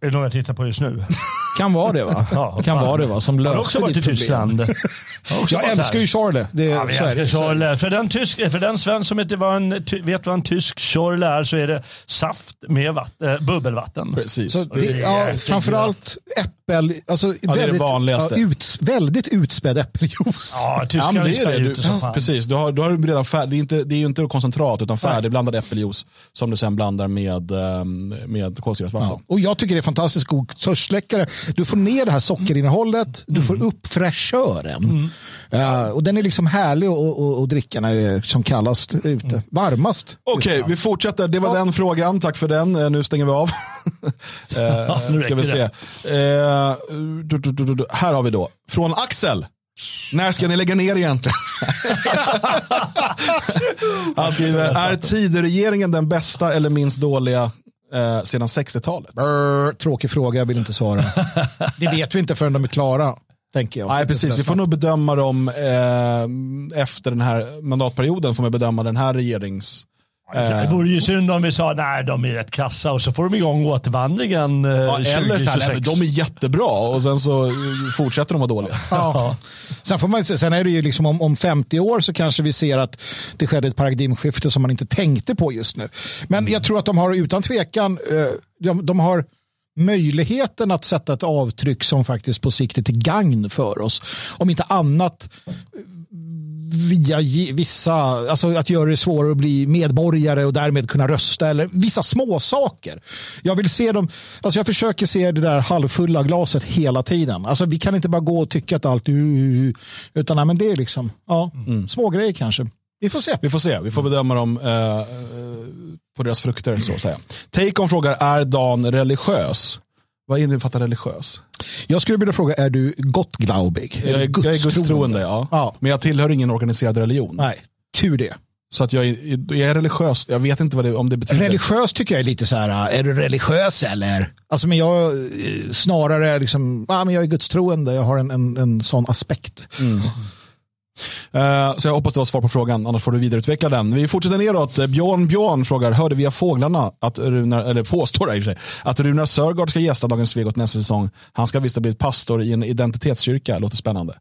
Är det någon jag tittar på just nu? Kan vara det va? Ja, kan vara det va? Som löste också varit i Tyskland. Jag, jag älskar ju Charlie. Det, ja, vi älskar Charlie. För den, tysk, för den svensk som inte var en, vet vad en tysk Charlie är så är det saft med vatten, äh, bubbelvatten. Precis. Så det, ja, framförallt äppel, alltså ja, väldigt, det vanligaste. Ja, ut, väldigt utspädd äppeljuice. Ja, tyskarna ja, det är det. Du, ja, precis, du har, du har redan färd, det, är inte, det är inte koncentrat utan färdigblandad äppeljuice som du sen blandar med, ehm, med kolsyrat vatten. Och jag tycker det är fantastiskt god törstsläckare. Du får ner det här sockerinnehållet, du får mm. upp fräschören. Mm. Uh, och den är liksom härlig att dricka när det är som kallast ute. Mm. Varmast. Okej, okay, vi fortsätter. Det var ja. den frågan. Tack för den. Uh, nu stänger vi av. uh, ska vi se. Du, du, du, här har vi då. Från Axel. När ska ni lägga ner egentligen? Han skriver, är Tidöregeringen den bästa eller minst dåliga eh, sedan 60-talet? Tråkig fråga, jag vill inte svara. det vet vi inte förrän de är klara. Tänker jag. Nej, precis. Vi får nog bedöma dem eh, efter den här mandatperioden. Får man bedöma den här regerings det vore ju synd om vi sa nej de är rätt kassa och så får de igång återvandringen. Eh, ja, eller så här, de är jättebra och sen så fortsätter de vara dåliga. Ja. Sen, får man, sen är det ju liksom om, om 50 år så kanske vi ser att det skedde ett paradigmskifte som man inte tänkte på just nu. Men mm. jag tror att de har utan tvekan, eh, de, de har möjligheten att sätta ett avtryck som faktiskt på sikt är till gagn för oss. Om inte annat via vissa, alltså att göra det svårare att bli medborgare och därmed kunna rösta eller vissa små saker. Jag vill se dem, alltså jag försöker se det där halvfulla glaset hela tiden. Alltså vi kan inte bara gå och tycka att allt utan nej, men det är liksom, ja, mm. små grejer kanske. Vi får se. Vi får se, vi får bedöma dem eh, på deras frukter så att säga. Take frågar, är Dan religiös? Vad innefattar religiös? Jag skulle vilja fråga, är du gottglaubig? Jag är, jag är gudstroende, ja. ja. Men jag tillhör ingen organiserad religion. Nej, tur det. Så att jag är, jag är religiös. Jag vet inte vad det, om det betyder. Religiös tycker jag är lite så här, är du religiös eller? Alltså men jag eh, snarare liksom, ja, men jag är gudstroende, jag har en, en, en sån aspekt. Mm. Uh, så jag hoppas det var svar på frågan, annars får du vidareutveckla den. Vi fortsätter neråt. Björn Björn frågar, hörde via fåglarna att Runar, eller påstår jag att Runar Sörgård ska gästa Dagens Svegot nästa säsong. Han ska visst ha blivit pastor i en identitetskyrka, låter spännande.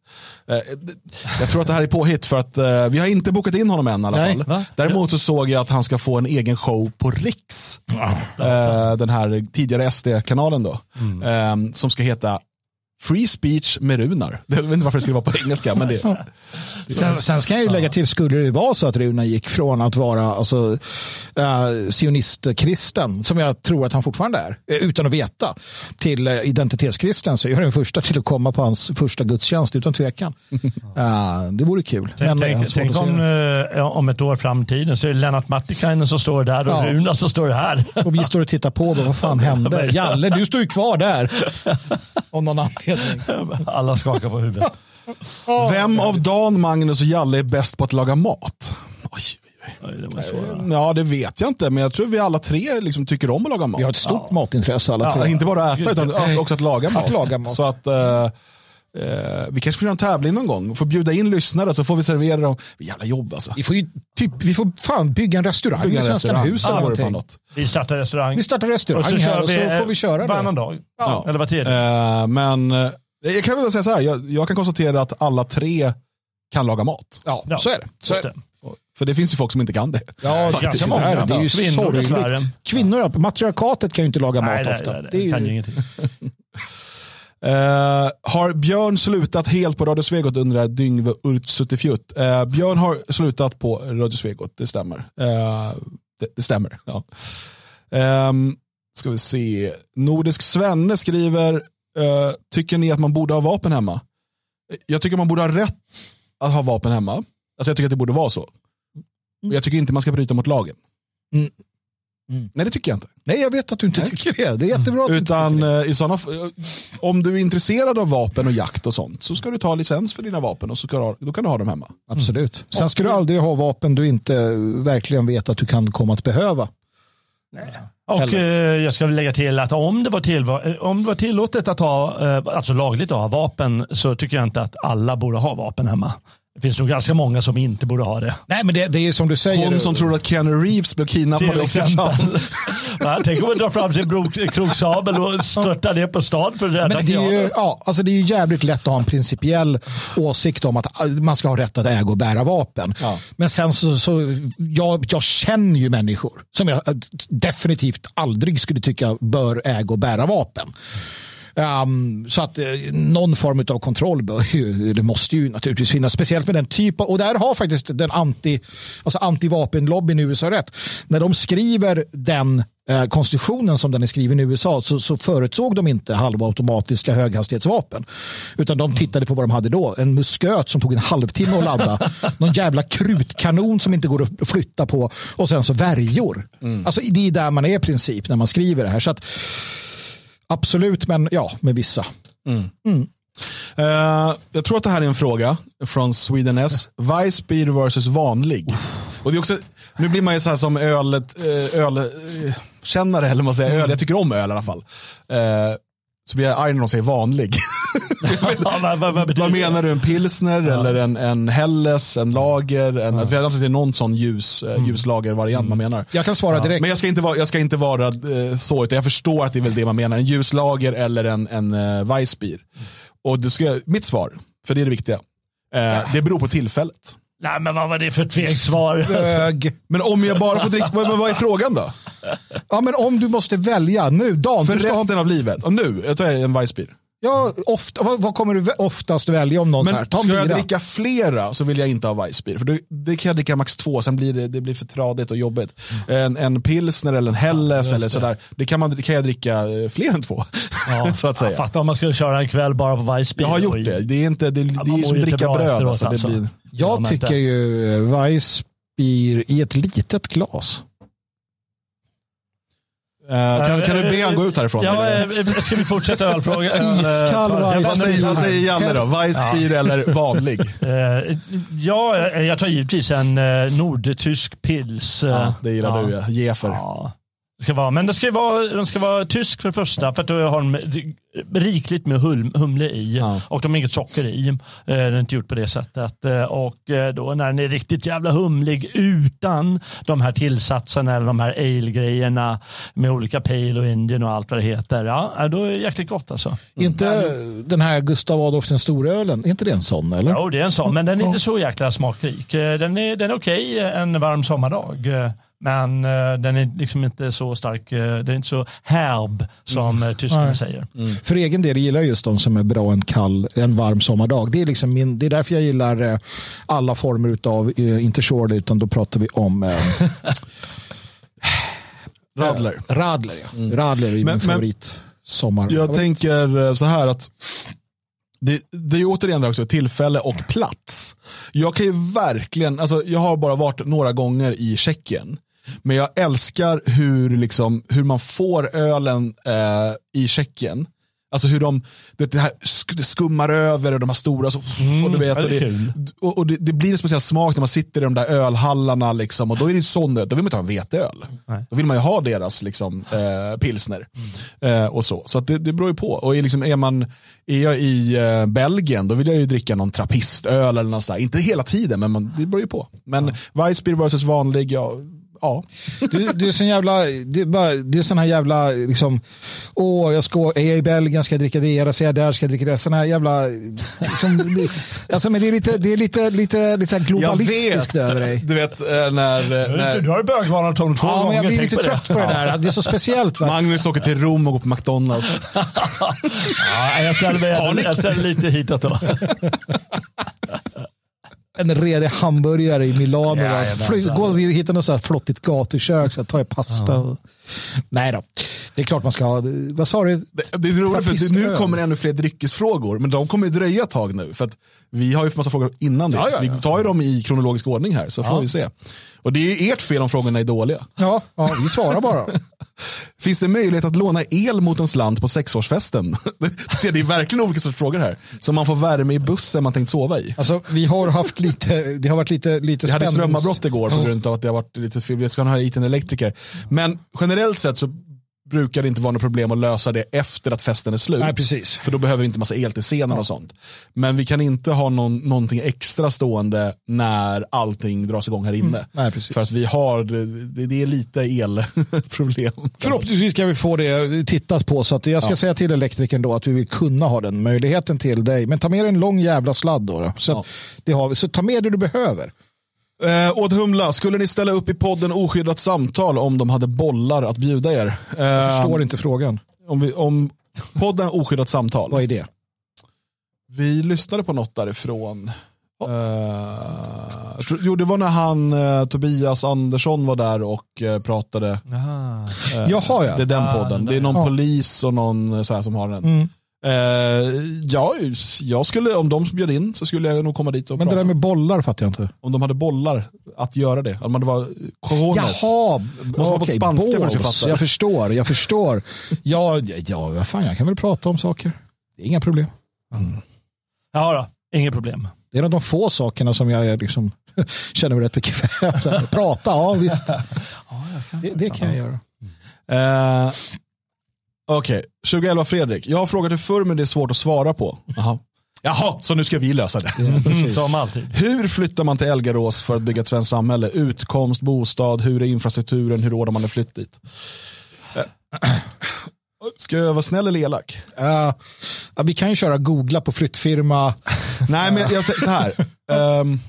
Uh, jag tror att det här är påhitt för att uh, vi har inte bokat in honom än i alla Nej, fall. va? Däremot så såg jag att han ska få en egen show på Riks. den här tidigare SD-kanalen då. som ska heta Free speech med Runar. Jag vet inte varför det skulle vara på engelska. Men det, Sen, sen ska jag ju lägga till, skulle det vara så att Runar gick från att vara alltså, uh, sionistkristen, som jag tror att han fortfarande är, eh, utan att veta, till uh, identitetskristen, så är jag den första till att komma på hans första gudstjänst, utan tvekan. Uh, det vore kul. Tänk, Men, eh, tänk, tänk om, eh, om ett år framtiden så är det Lennart Mattikainen som står där och Ja. Runa som står här. Och vi står och tittar på, vad fan hände? Jalle, du står ju kvar där. Om någon anledning. Alla skakar på huvudet. Vem av Dan, Magnus och Jalle är bäst på att laga mat? Oj, det. Ja, det vet jag inte, men jag tror vi alla tre liksom tycker om att laga mat. Vi har ett stort matintresse alla Ja, tre. inte bara att äta, utan alltså också att laga mat. laga mat. Så att, eh, eh, vi kanske får göra en tävling någon gång. Får bjuda in lyssnare så får vi servera dem. Jävla jobb alltså. Vi får ju typ, vi får fan bygga en restaurang Bygga i en Svenskan restaurang. hus eller det någonting. något. Vi startar restaurang. Vi startar restaurang och så här kör och så vi får vi köra varannan det. dag. Ja. Eller var tredje. Eh, men eh, jag kan väl säga så här, jag, jag kan konstatera att alla tre kan laga mat. Ja, Ja, så är det. Så är det. det. För det finns ju folk som inte kan det. Ja, Faktiskt. många. Det, här, det är ju Kvinnor sorgligt. Kvinnor, ja, matriarkatet kan ju inte laga mat Nej, nej, ofta. nej, nej, det är ju, kan ju ingenting. Eh, har Björn slutat helt på Radio Svegot undrar Dyngve Urtsuttifjutt. Uh, Björn har slutat på Radio Svegot, det stämmer. Eh, det, det stämmer. Ja. Ehm, ska vi se. Nordisk Svenne skriver, eh, tycker ni att man borde ha vapen hemma? Jag tycker man borde ha rätt att ha vapen hemma. Alltså jag tycker att det borde vara så. Och Jag tycker inte man ska bryta mot lagen. Mm. Mm. Nej det tycker jag inte. nej, jag vet att du inte Nej. tycker det. Det är jättebra inte Utan eh, i sådana, f- om du är intresserad av vapen och jakt och sånt så ska du ta licens för dina vapen och så ska du ha, då kan du ha dem hemma. Absolut. Sen ska du aldrig ha vapen du inte verkligen vet att du kan komma att behöva. Och eh, jag ska lägga till att om det, var till, om det var tillåtet att ha, eh, alltså lagligt att ha vapen, så tycker jag inte att alla borde ha vapen hemma. Det finns nog ganska många som inte borde ha det. Nej, men det, det är som du säger. Hon som tror att Keanu Reeves blev kidnappad Till i Oskarshamn. exempel. Va, Tänk om man drar fram sin kroksabel och störtar ner på stan för att rädda Men det, är ju, ja, alltså det är ju jävligt lätt att ha en principiell åsikt om att man ska ha rätt att äga och bära vapen. Ja. Men sen så, så jag, jag känner ju människor som jag definitivt aldrig skulle tycka bör äga och bära vapen. Um, så att eh, någon form av kontroll bör det måste ju naturligtvis finnas, speciellt med den typen, och där har faktiskt den anti, alltså antivapenlobbyn i USA rätt. När de skriver den eh, konstitutionen som den är skriven i USA så, så förutsåg de inte halvautomatiska höghastighetsvapen. Utan de tittade på vad de hade då. En musköt som tog en halvtimme att ladda. någon jävla krutkanon som inte går att flytta på. Och sen så värjor. Alltså, det är där man är i princip när man skriver det här. Så att, absolut, men ja, med vissa. Eh, jag tror att det här är en fråga från Sweden S. Weissbier versus vanlig. Och det är också, nu blir man ju så här som ölet, eh, ölkännare, eller vad man säger, öl. Jag tycker om öl i alla fall. Eh, så blir jag arg när de säger vanlig. Ja, vad, vad, vad betyder Vad det? menar du? En pilsner eller en, en Helles, en lager? En, vet inte att det är någon sån ljus, eh, ljuslagervariant man menar. Jag kan svara direkt. Men jag ska inte vara, jag ska inte vara eh, så, utan jag förstår att det är väl det man menar. En ljuslager eller en, en uh, Weissbier. Och du ska, mitt svar, för det är det viktiga, eh, det beror på tillfället. Nej, men vad var det för ett fegt svar? Hög. Men om jag bara får dricka, vad, vad är frågan då? Ja, men om du måste välja nu, Dan. För du ska ha, resten av livet, och nu, jag tar en Weissbier. Ja, ofta, vad, vad kommer du oftast välja om någon så här? Men Ta ska jag dricka flera så vill jag inte ha Weissbier. För det, det kan jag dricka max två, sen blir det, det blir för tradigt och jobbigt. En, en pilsner eller en Helles eller sådär, det kan, man, det kan jag dricka eh, fler än två. så att Jag säga. fattar om man skulle köra en kväll bara på Weissbier. Jag har gjort det. Det är, inte, det, det är som att dricka bröd. Alltså. Det alltså. blir, Jag Ja, men tycker inte. ju Weissbier i ett litet glas. Eh, kan, kan du be han gå ut härifrån? Ja, eller? eh, ska vi fortsätta ölfråga? Iskall Eh, vad, säger, vad säger Janne då? Weissbier eller vanlig? Eh, Ja, eh, jag tar givetvis en eh, nordtysk pils. eh, Ja, det gillar ja. du ja. Jefer. Ja. Ska vara, men det ska vara, de ska vara tysk för det första, för att då har de rikligt med hum, humle i Ja. och de har inget socker i. Eh, Det är inte gjort på det sättet. Eh, Och eh, då när den är riktigt jävla humlig utan de här tillsatserna eller de här ale-grejerna med olika pale och indian och allt vad det heter. Ja, då är det jäkligt gott alltså. Inte den här Gustav Adolf den storölen, är inte det en sån eller? Jo, det är en sån, men den är inte så jäkla smakrik. Den är, den är okej en varm sommardag. Men eh, den är liksom inte så stark, eh, den är inte så härb som mm. tyskarna Nej. säger. För egen del gillar jag just de som är bra en kall, en varm sommardag. Det är, liksom min, det är därför jag gillar alla former av, inte Shorley, utan då pratar vi om Radler. Radler. Ja. Radler är Men- men- min favorit. Sommar. Jag tänker eh, så här att det, det är ju återigen också tillfälle och plats. Jag kan ju verkligen, alltså jag har bara varit några gånger i Tjeckien. Men jag älskar hur, liksom, hur man får ölen eh, i Tjeckien. Alltså hur de, det, här skummar över och de här stora, så, och du vet, ja, och det och, och det, det blir en speciell smak när man sitter i de där ölhallarna. Liksom, och då är det sån då vill man inte ha en veteöl. Nej. Då vill man ju ha deras liksom, eh, pilsner. Eh, och så så det, det beror ju på. Och är, liksom, är, man, är jag i eh, Belgien, då vill jag ju dricka någon trappistöl eller något sånt. Inte hela tiden, men man, det beror ju på. Men Weissbier versus vanlig, ja. Ja. Du, du är sån jävla, du, är bara- du är sån här jävla, liksom, åh, jag ska, är jag i Belgien ska jag dricka det, är jag där ska jag dricka det. Sån här jävla, liksom, det- alltså, men det är lite, det är lite, lite, lite så globalistiskt över dig. Du vet eh, när, eh, Du när har ju bögvarnat honom två Ja, gånger. men jag blir lite på trött på det där. Det är så speciellt. Va? Magnus åker till Rom och går på McDonalds. Ja, jag ställer mig jag ställer lite hitåt då. En redig hamburgare i Milano. Ja, ja, ja. Gå och hitta något så här flottigt gatukök så tar jag pasta. och- Nej då, det är klart man ska ha. Vad sa du? Det, det är roligt för nu kommer ännu fler dryckesfrågor, men de kommer ju dröja ett tag nu. För att vi har ju massa frågor innan det. Ja, ja, ja. Vi tar ju dem i kronologisk ordning här, så får vi se. Och det är ju ert fel om frågorna är dåliga. Ja, ja, vi svarar bara. Finns det möjlighet att låna el mot en slant på sexårsfesten? Det ser det är verkligen olika sorts frågor här. Så man får värme i bussen man tänkt sova i. Alltså, vi har haft lite, det har varit lite, lite Vi hade strömavbrott igår på grund av att det har varit lite fel. Vi ska ha hit en elektriker. Men generellt sett så brukar det inte vara något problem att lösa det efter att festen är slut. Nej, precis. För då behöver vi inte massa el till scenen och sånt. Men vi kan inte ha någon, någonting extra stående när allting dras igång här inne. Mm. Nej, precis. För att vi har, det, det är lite elproblem. Förhoppningsvis ska vi få det tittat på så att jag ska säga till elektrikern då att vi vill kunna ha den möjligheten till dig. Men ta med dig en lång jävla sladd då. då. Så, att det har vi. så ta med det du behöver. Eh, Åt Humla, skulle ni ställa upp i podden Oskyddat samtal om de hade bollar att bjuda er? Jag Eh, förstår inte frågan. om, vi, om podden Oskyddat samtal. Vad är det? Vi lyssnade på något därifrån. Jag tror- jo, det var när han, eh, Tobias Andersson var där och eh, pratade. Jaha. Eh, Jaha, ja. Det är den Ah, podden. den Det är någon Ja. polis och någon så här som har den. Mm. Eh, ja, jag skulle, om de bjöd in så skulle jag nog komma dit och Men det prata. där med bollar fattar jag inte. Om de hade bollar att göra det. Om det var cojones. Jaha, vara på okej, spanska för att balls. fatta. Jag förstår, jag förstår. Ja, ja, ja, vad fan, jag kan väl prata om saker. Det är inga problem. Ja, då. inget problem. Det är en av de få sakerna som jag är liksom, känner mig rätt bekväm Prata, ja visst. Det, det kan jag göra. Eh, Okej, 2011 Fredrik. Jag har frågat det förr men det är svårt att svara på. Jaha, Jaha så nu ska vi lösa det. Mm, som alltid. Hur flyttar man till Elgarås för att bygga ett svenskt samhälle? Utkomst, bostad, hur är infrastrukturen, hur ordnar man en flytt dit? Eh, Ska jag vara snäll eller elak? Uh, vi kan ju köra googla på flyttfirma. Nej, men jag säger så här. Ehm,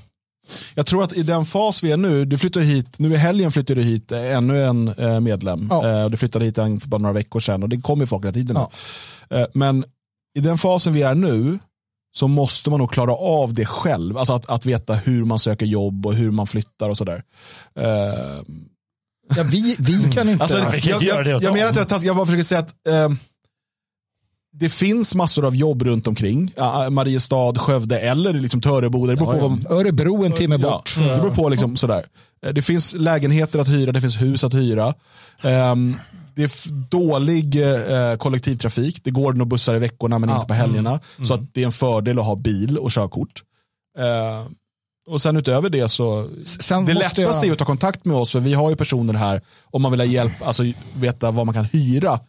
jag tror att i den fas vi är nu, du flyttar hit, nu i helgen flyttade du hit eh, ännu en eh, medlem. Ja. Eh, och du flyttade hit en för bara några veckor sedan och det kommer ju folk hela tiden. Eh, men i den fasen vi är nu så måste man nog klara av det själv. Alltså att, att veta hur man söker jobb och hur man flyttar och sådär. Ja, vi, vi kan inte. Alltså, jag, inte göra det jag, jag dem. menar att jag, jag bara försöker säga att eh, det finns massor av jobb runt omkring. Ja, Mariestad, Skövde eller liksom Töreboda. Det beror ja, på ja. Örebro en timme Ja, bort. det beror på liksom sådär. Eh, Det finns lägenheter att hyra, det finns hus att hyra. Ehm, det är dålig eh, kollektivtrafik. Det går nog bussar i veckorna men Ja. inte på helgerna. Så att det är en fördel att ha bil och körkort. Eh, och sen utöver det så, Sen det lättaste är jag- att ta kontakt med oss för vi har ju personer här om man vill ha hjälp, alltså veta vad man kan hyra.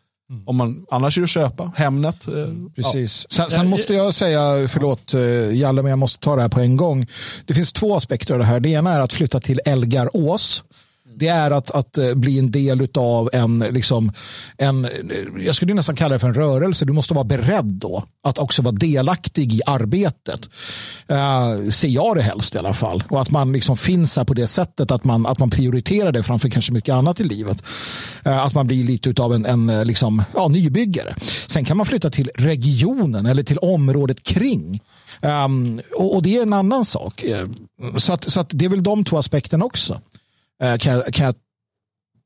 Om man, annars är det att köpa, Hemnet. Eh, Precis. Sen, sen måste jag säga, förlåt eh, Jalle, men jag måste ta det här på en gång. Det finns två aspekter av det här. Det ena är att flytta till Elgarås. Det är att, att eh, bli en del av en, liksom, en, jag skulle nästan kalla det för en rörelse. Du måste vara beredd då att också vara delaktig i arbetet. Uh, ser jag det helst i alla fall. Och att man liksom finns här på det sättet att man, att man prioriterar det framför kanske mycket annat i livet. Eh, att man blir lite av en, en eh, liksom, ja, nybyggare. Sen kan man flytta till regionen eller till området kring. Um, och, och det är en annan sak. Så, att, så att det är väl de två aspekterna också eh, kan, kan jag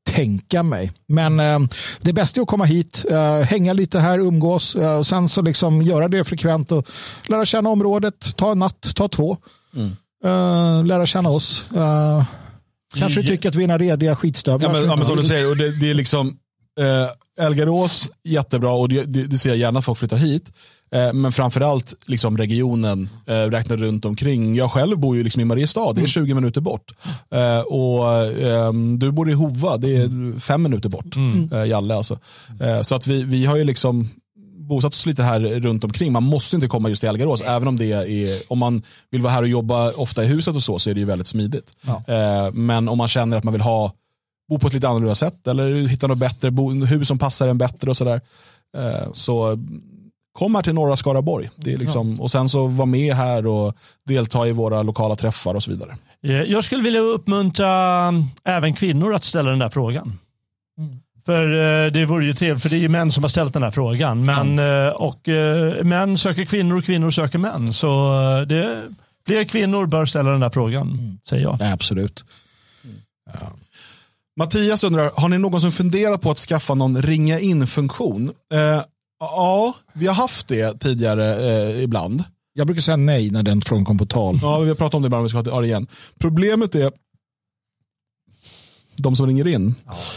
tänka mig. Men eh, det bästa är att komma hit, eh, hänga lite här, umgås eh, och sen så liksom göra det frekvent och lära känna området, ta en natt, ta två. Eh, lära känna oss. Eh, kanske tycker att vi är några rediga skitstövlar. Ja, men, ja, men som du säger, och det, det är liksom Elgarås, jättebra och det, det, det ser jag gärna att folk flyttar hit. Eh, men framförallt liksom regionen, eh, räkna runt omkring. Jag själv bor ju liksom i Mariestad, det är 20 minuter bort. Eh, och ehm, Du bor i Hova, det är fem minuter bort. Eh, Jalle alltså. Eh, så att vi, vi har ju liksom bosatt oss lite här runt omkring. Man måste inte komma just till Elgarås, även om det är, om man vill vara här och jobba ofta i huset och så, så är det ju väldigt smidigt. Eh, men om man känner att man vill ha bo på ett lite annorlunda sätt eller hitta något bättre, bo, hus som passar en bättre och sådär. Eh, så kom här till norra Skaraborg. Det är liksom, Och sen så var med här och delta i våra lokala träffar och så vidare. Eh, Jag skulle vilja uppmuntra mm, även kvinnor att ställa den där frågan. För eh, det vore ju trevligt, för det är ju män som har ställt den här frågan. Men, eh, och män söker kvinnor och kvinnor söker män. Så det, fler kvinnor bör ställa den där frågan, säger jag. Nej, absolut. Mattias undrar, har ni någonsin funderat på att skaffa någon ringa in-funktion? Eh, ja, vi har haft det tidigare eh, ibland. Jag brukar säga nej när den frågan kom på tal. Ja, vi har pratat om det ibland, vi ska ha det igen. Problemet är de som ringer in.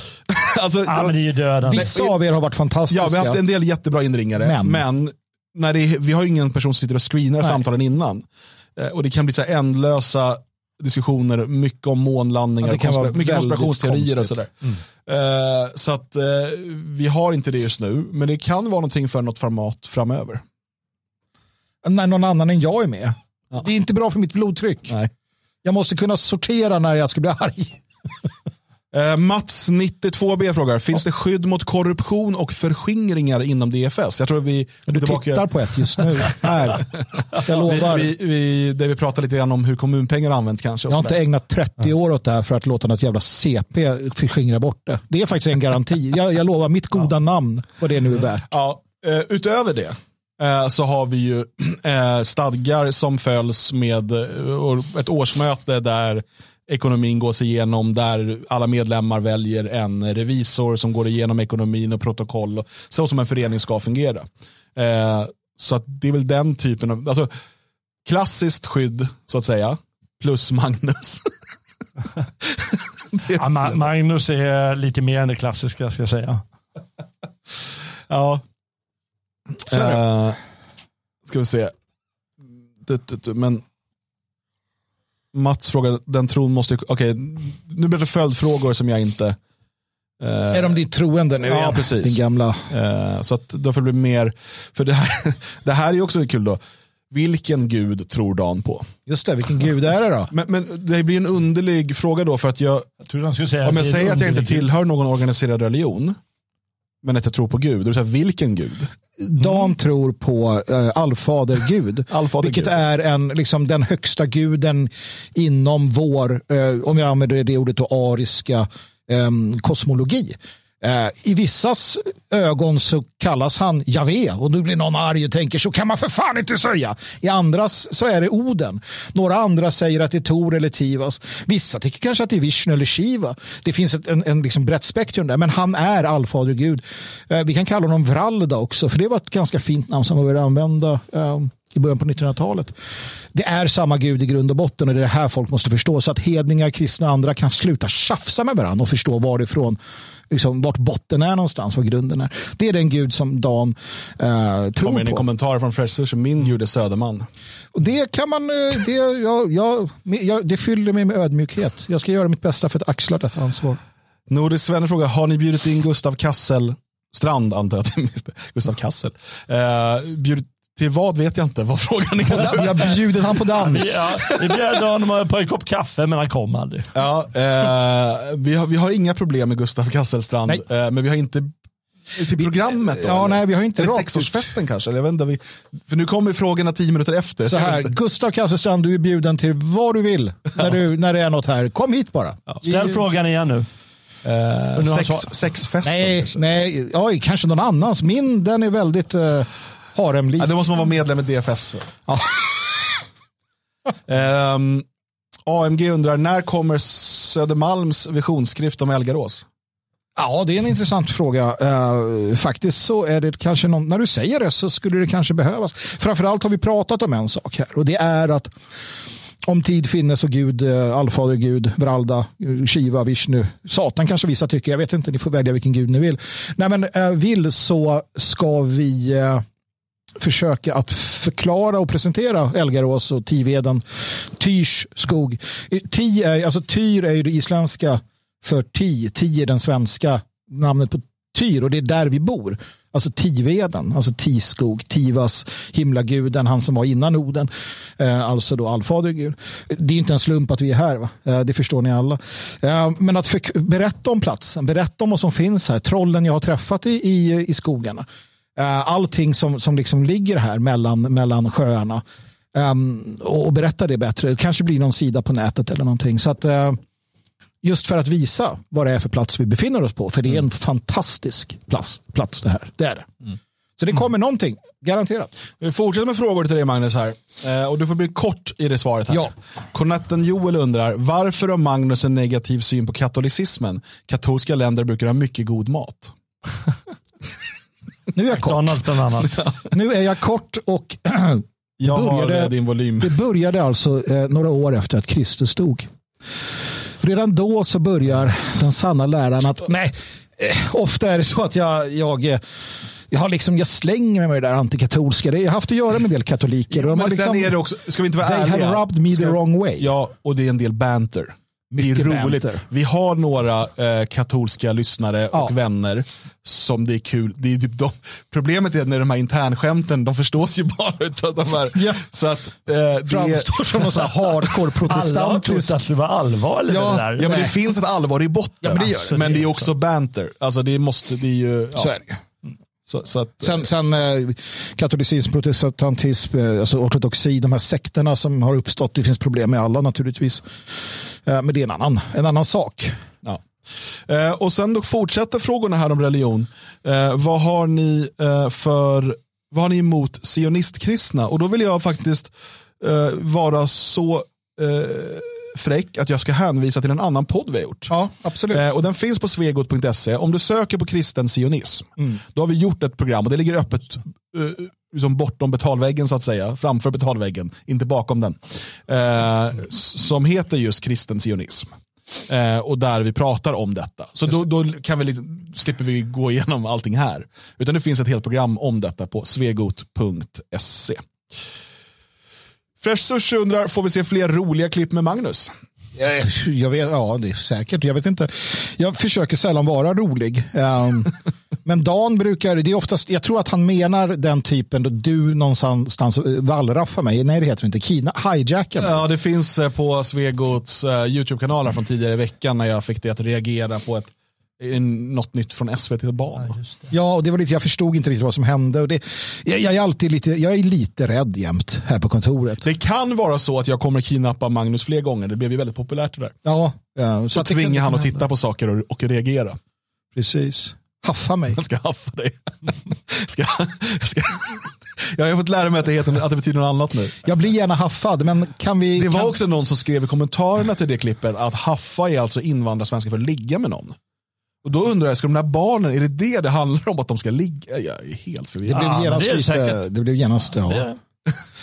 alltså, Ja, men det är ju döden. Vissa av er har varit fantastiska. Ja, vi har haft en del jättebra inringare. Men- Men, när det, är- vi har ju ingen person som sitter och screenar Nej. samtalen innan. Eh, och det kan bli så här ändlösa diskussioner, mycket om månlandningar, Ja, konspira- mycket konspirationsteorier och konstigt. Mm. sådär. Eh, så att eh, vi har inte det just nu, men det kan vara någonting för något format framöver. När någon annan än jag är med. Ja. Det är inte bra för mitt blodtryck. Nej. Jag måste kunna sortera när jag ska bli arg. Eh, Mats 92B frågar, finns det skydd mot korruption och förskingringar inom DFS? Jag tror vi Du tittar på ett just nu. Här. Jag lovar. vi, vi, vi, där vi pratar lite grann om hur kommunpengar används kanske. Jag har inte ägnat 30 år åt det här för att låta något jävla CP förskingra bort det. Det är faktiskt en garanti. Jag, jag lovar mitt goda namn vad det nu är värt. Ja, eh, utöver det eh, så har vi ju stadgar som följs med ett årsmöte där ekonomin gås igenom, där alla medlemmar väljer en revisor som går igenom ekonomin och protokoll, och- så som en förening ska fungera. Eh, Så att det är väl den typen av, alltså klassiskt skydd så att säga, plus Magnus. Är Ja, Ma- Magnus är lite mer än det klassiska, ska jag säga. Ja. Eh, ska vi se. Men Mats frågar, den tron måste, okej, nu blir det följdfrågor som jag inte... eh, Är de ditt troende nu? Ja, igen? precis. Din gamla... eh, så att då får det bli mer, för det här, det här är ju också kul då. Vilken gud tror Dan på? Just det, vilken gud är det då? Men, men det blir en underlig fråga då för att jag, Jag säga om jag det är säger att jag inte tillhör någon organiserad religion, men att jag tror på Gud, då säger vilken gud? Dan tror på uh, allfader-gud. Allfader vilket Gud. är en, liksom, den högsta guden inom vår, eh, om jag använder det ordet, ariska em, kosmologi. Eh, I vissas ögon så kallas han Javé och nu blir någon arg och tänker så kan man för fan inte säga. I andras så är det Oden. Några andra säger att det är Tor eller Tivas. Vissa tycker kanske att det är Vishnu eller Shiva. Det finns ett en, en liksom brett spektrum där, men han är allfadergud. Eh, vi kan kalla honom Vralda också, för det var ett ganska fint namn som man började använda. Ehm, i början på 1900-talet. Det är samma gud i grund och botten och det är det här folk måste förstå så att hedningar, kristna och andra kan sluta tjafsa med varandra och förstå varifrån liksom, vart botten är någonstans, vad grunden är. Det är den gud som Dan eh, tror Kommer in en på. kommentar från Fresh Sushi, min gud är Söderman. Och det kan man, eh, det, jag, jag, jag, det fyller mig med ödmjukhet. Jag ska göra mitt bästa för att axla detta ansvar. Nordisk Svenne frågar, har ni bjudit in Gustav Kassel Strand, antar jag att. Gustav Kassel. Eh, bjudit till vad vet jag inte vad frågan är. Jag bjudit han på dans. Ja, vi bjöd honom på en kopp kaffe men han kom aldrig. Ja, eh, vi, har, vi har inga problem med Gustav Kasselstrand, eh, men vi har inte till programmet då? Ja, eller? nej, vi har inte Eller sexårsfesten kanske? Eller jag vet inte, vi, för nu kommer frågorna tio minuter efter. Så här. Gustav Kasselstrand, du är bjuden till vad du vill när, du, när det är något här. Kom hit bara. Ställ Vi- frågan igen nu. Eh, sex, sexfesten Nej, kanske? nej, ja, kanske någon annans. Min, den är väldigt uh, haremlik. Ja, då måste man vara medlem i DFS. Ja. Ehm, AMG undrar, när kommer Södermalms visionsskrift om Elgarås? Ja, det är en intressant fråga. Eh, faktiskt så är det kanske någon, när du säger det så skulle det kanske behövas. Framförallt har vi pratat om en sak här och det är att om tid finnes och Gud, uh, allfader Gud, Vralda, eh, Shiva, Vishnu, Satan kanske vissa tycker, jag vet inte, ni får välja vilken Gud ni vill. Nej men eh, vill så ska vi eh, försöka att förklara och presentera Elgarås och Tiveden, Tyrs skog. Ty är, alltså Tyr är ju det isländska för Ti. Ti är den svenska namnet på Tyr och det är där vi bor. Alltså Tiveden, alltså Tiskog, Tivas, himlaguden, han som var innan Oden, eh, alltså då allfader Gud. Det är inte en slump att vi är här, va? Eh, det förstår ni alla. Eh, men att berätta om platsen, berätta om vad som finns här, trollen jag har träffat i, i, i skogarna. Eh, allting som, som liksom ligger här mellan, mellan sjöarna. Um, och, berätta det bättre. Det kanske blir någon sida på nätet eller någonting. Så att, eh, just för att visa vad det är för plats vi befinner oss på. För det är en fantastisk plats, plats det här. Det är det. Så det kommer någonting, garanterat. Vi fortsätter med frågor till dig Magnus här. Eh, och du får bli kort i det svaret här. Ja. Cornetten Joel undrar, varför har Magnus en negativ syn på katolicismen? Katolska länder brukar ha mycket god mat. Nu är jag kort. Nu är jag kort och Jag har började- eh, din volym. Det började alltså eh, några år efter att Kristus dog. Redan då så börjar den sanna läran att, nej, eh, ofta är det så att jag, jag, eh, jag, har liksom, jag slänger mig med det där antikatolska. Jag har haft att göra med en del katoliker. och de Men har liksom, sen är det också, ska vi inte vara they ärliga? have rubbed me the Ska- wrong way. Ja, och det är en del banter. Det är Mycket roligt. banter. Vi har några eh, katolska lyssnare Ja. och vänner som det är kul. Det är typ de, problemet är när de här internskämten, de förstås ju bara utav de här. Ja. Så att, eh, det är, framstår som någon sån här hardcore Alla har protestantisk. trott att det var allvarligt Ja, det där. ja, men det Nej. finns ett allvar i botten. Ja, men det gör det. men det är Det också banter. Alltså det måste, det är ju, ja, Så är det. så, så att, Sen, sen eh, katolicism, protestantism, eh, alltså ortodoxi, de här sekterna som har uppstått, det finns problem med alla naturligtvis. Eh, men det är en annan, en annan sak. Ja. Eh, och sen då fortsätter frågorna här om religion. Eh, vad har ni för, vad har ni emot sionistkristna? Och då vill jag faktiskt vara så fräck att jag ska hänvisa till en annan podd vi har gjort. Ja, absolut. Eh, och den finns på svegot.se. Om du söker på kristen sionism, då har vi gjort ett program och det ligger öppet eh, liksom bortom betalväggen så att säga, framför betalväggen, inte bakom den. Eh, som heter just kristen sionism. Eh, och där vi pratar om detta. Så då, då kan vi liksom, slipper vi gå igenom allting här. Utan det finns ett helt program om detta på svegot.se. Fresh Sushi undrar, får vi se fler roliga klipp med Magnus? Jag, jag vet, ja, det är säkert. Jag vet inte. Jag försöker sällan vara rolig. Ehm, men Dan brukar, det är oftast, jag tror att han menar den typen då du någonstans eh, wallraffar mig. Nej, det heter inte. Kina, hijackar mig. Ja, det finns eh, på Svegots uh, YouTube-kanaler från tidigare i veckan när jag fick det att reagera på ett, en, något nytt från SVT Barn. Ja, och det var lite, jag förstod inte riktigt vad som hände. Och det, jag, jag, är alltid lite, jag är lite rädd jämt här på kontoret. Det kan vara så att jag kommer kidnappa Magnus fler gånger. Det blev ju väldigt populärt det där. Ja, ja, Så kan- tvingar han att titta på saker och, och reagera. Precis. Haffa mig. Jag ska haffa dig. ska, ska, jag har fått lära mig att det, heter, att det betyder något annat nu. Jag blir gärna haffad, men kan vi... Det var kan, också någon som skrev i kommentarerna till det klippet att haffa är alltså invandrarsvenska för att ligga med någon. Och då undrar jag, ska de där barnen, är det det det handlar om att de ska ligga? Jag är helt Det förvirrad. blev Ja, men genast det är det. Det blev genast, Det är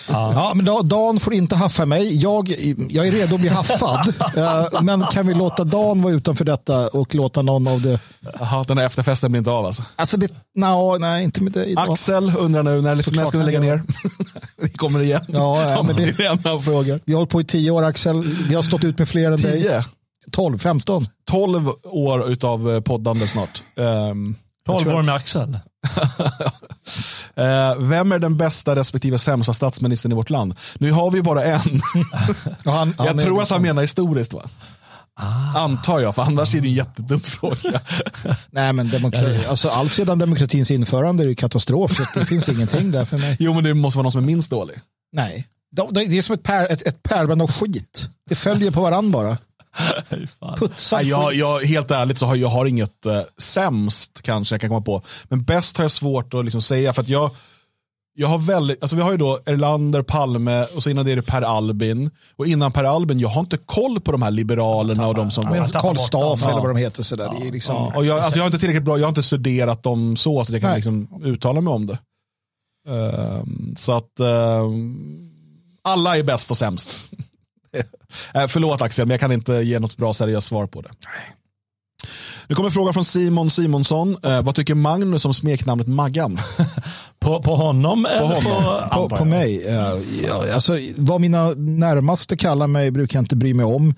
ja. Ja, men Dan- Dan får inte haffa mig. Jag, jag är redo att bli haffad. Eh, men kan vi låta Dan vara utanför detta och låta någon av det... Jaha, den här efterfesten blir inte av alltså. Alltså, det, no, nej, inte med dig. Axel undrar nu, när, liksom, när ska ni lägga ner? Vi kommer igen. Ja, ja, men det- det är en av frågor. Vi har hållit på i tio år, Axel. Vi har stått ut med fler än dig. 10, 12, 15. 12 år utav eh, poddande snart. Um, 12 år med Axel. Eh, vem är den bästa respektive sämsta statsministern i vårt land? Nu har vi bara en. Han, han jag tror att liksom- han menar historiskt va? Antar jag, för annars är det en jättedum fråga. Nej, men demokrati, alltså, allt sedan demokratins införande är det katastrof. Så det finns ingenting där för mig. Jo men det måste vara någon som är minst dålig. Nej. De- Det det är som ett, pär, ett, ett pärlband av skit. Det följer på varandra bara. Nej, jag, jag, helt ärligt så har jag har inget eh, sämst kanske jag kan komma på. Men bäst har jag svårt att liksom säga för att jag, jag har väldigt, alltså vi har ju då Erlander, Palme och så innan det är det Per Albin. Och innan Per Albin, jag har inte koll på de här liberalerna och de som... Karl Staff dem. eller vad de heter. Så där. Är liksom, Ja, och jag, alltså jag har inte tillräckligt bra, jag har inte studerat dem så att jag kan liksom uttala mig om det. Ehm, så att ehm, alla är bäst och sämst. Eh, förlåt Axel, men jag kan inte ge något bra seriöst svar på det. Nu kommer en fråga från Simon Simonsson. Eh, vad tycker Magnus om smeknamnet Maggan? På, på honom eller honom. på... på, på mig. eh, ja, alltså, vad mina närmaste kallar mig brukar jag inte bry mig om.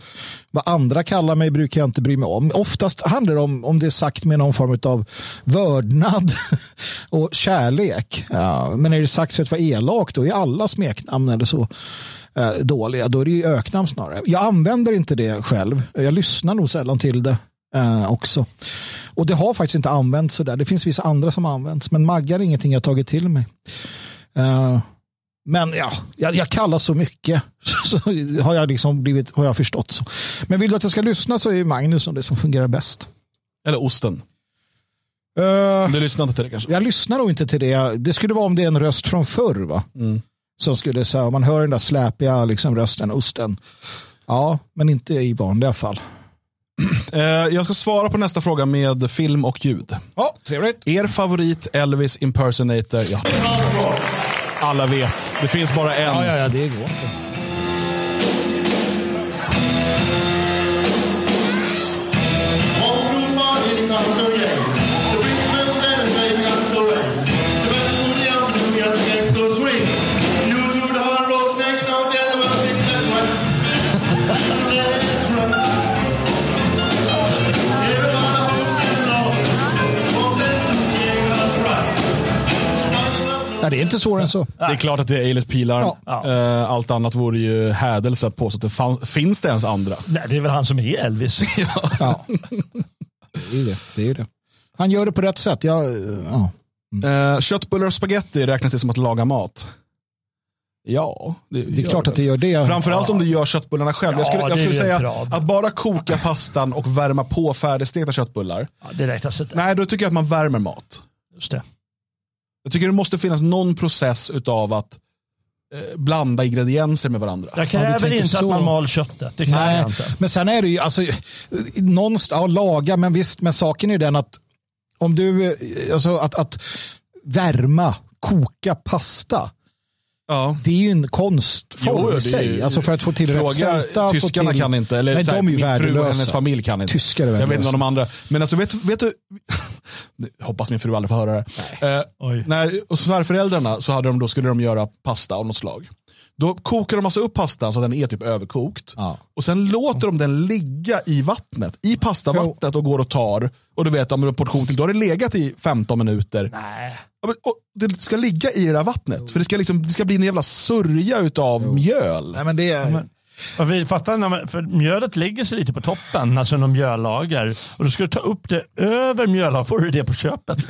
Vad andra kallar mig brukar jag inte bry mig om. Oftast handlar det om om det är sagt med någon form av vördnad och kärlek. Ja, men är det sagt för att vara elak då är alla smeknamn eller så dåliga. Då är det ju öknamn snarare. Jag använder inte det själv. Jag lyssnar nog sällan till det eh, också. Och det har faktiskt inte använts sådär. Det finns vissa andra som har använts. Men maggar är ingenting jag tagit till mig. Eh, men ja, jag, jag kallar så mycket. Så har jag, liksom blivit, har jag förstått. så. Men vill du att jag ska lyssna så är Magnus det som fungerar bäst. Eller osten? Eh, Du lyssnar inte till det kanske? jag lyssnar nog inte till det. Det skulle vara om det är en röst från förr. Va? Som skulle säga, man hör den där släpiga liksom, rösten, osten. Ja, men inte i vanliga fall. Eh, jag ska svara på nästa fråga med film och ljud. Ja, trevligt. Er favorit Elvis impersonator? Ja. Alla vet, det finns bara en. Ja, ja, ja, det går inte. Det är inte svårare än så. Det är klart att det är Eilert Pilar. Ja. Eh, Allt annat vore ju hädelse att påstå att det fanns, finns det ens andra. Nej, det är väl han som är Elvis. Ja. Det är det. det, är det. Han gör det på rätt sätt. Jag, ja. Eh, köttbullar och spaghetti räknas det som att laga mat? Ja, det, Det är klart att det gör det. Framförallt om du gör köttbullarna själv. jag skulle, Ja, jag det skulle ju ett säga krav. att bara koka pastan och värma på färdigstekta köttbullar. Ja, det räknas inte. Nej, då tycker jag att man värmer mat. Just det. Jag tycker det måste finnas någon process utav att eh, blanda ingredienser med varandra. Jag Ja, kräver tänker inte så. att man mal köttet. Det kräver jag inte. Men sen är det ju, alltså, någonstans, ja, laga, men visst, men saken är den att om du, eh, alltså att, att värma, koka pasta, Ja. det är ju en konstform i sig. ju- Alltså för att få till rätt Fråga sälta. få tyskarna till, kan inte, eller Nej, så här, de är ju min fru och värdelösa. hennes familj kan inte. Tyskar är Jag vet inte värdelösa. om de andra. Men alltså vet, vet du, hoppas min fru aldrig får höra det. Eh, Oj. när, och svärföräldrarna så hade de då, skulle de göra pasta av något slag. Då kokar de alltså upp pastan så att den är typ överkokt. Ja. Och sen låter de den ligga i vattnet, i pastavattnet och går och tar. Och du vet, om en portion till, då har det legat i 15 minuter. Nej. Men, det ska ligga i det där vattnet. För det ska, liksom, det ska bli en jävla sörja utav mjöl. Nej, men det är, Och vi fattar, när man- för mjölet lägger sig lite på toppen, alltså någon mjöllager. Och då ska du ta upp det över mjöllager, får du det på köpet.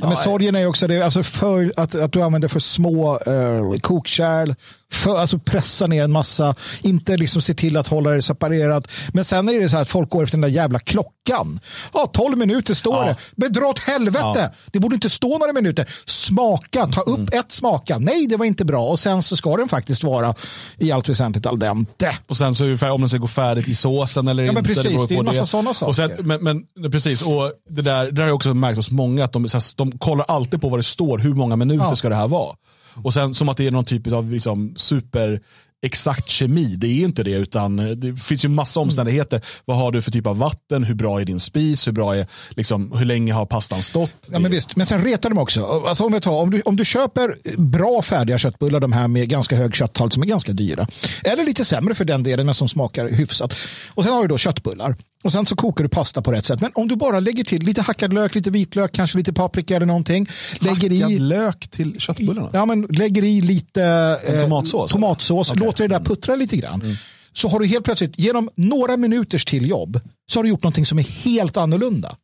Ja, men sorgen är ju också det, alltså för, att, att du använder för små uh, kokkärl, för, alltså pressa ner en massa, inte liksom se till att hålla det separerat. Men sen är det så här att folk går efter den där jävla klockan. Ja, 12 minuter står Ja. det. Men dra åt helvete! Det borde inte stå några minuter. Smaka, ta upp ett smaka. Nej, det var inte bra. Och sen så ska den faktiskt vara i allt väsentligt al dente. Och sen så är det fär- om den ska gå färdigt i såsen eller Ja, men inte. precis. beror Det är en massa sådana Och sen, saker. men, men precis, och det där, det där har jag också märkt hos många att de, så här, de kollar alltid på vad det står, hur många minuter Ja. ska det här vara. Och sen som att det är någon typ av liksom, super exakt kemi. Det är inte det, utan det finns ju massa omständigheter. Vad har du för typ av vatten? Hur bra är din spis? Hur, bra är, liksom, hur länge har pastan stått? Ja, men visst, men sen retar de också. Alltså, om, vi tar, om, du, om du köper bra färdiga köttbullar, de här med ganska hög kötthalt som är ganska dyra, eller lite sämre för den delen, men som smakar hyfsat. Och sen har du då köttbullar. Och sen så kokar du pasta på rätt sätt. Men om du bara lägger till lite hackad lök, lite vitlök, kanske lite paprika eller någonting. Lägger Hackad i, lök till köttbullarna? ja, men lägger i lite eh, tomatsås, tomatsås eller? Låter det där puttra lite grann. Så har du helt plötsligt, genom några minuters till jobb, så har du gjort någonting som är helt annorlunda.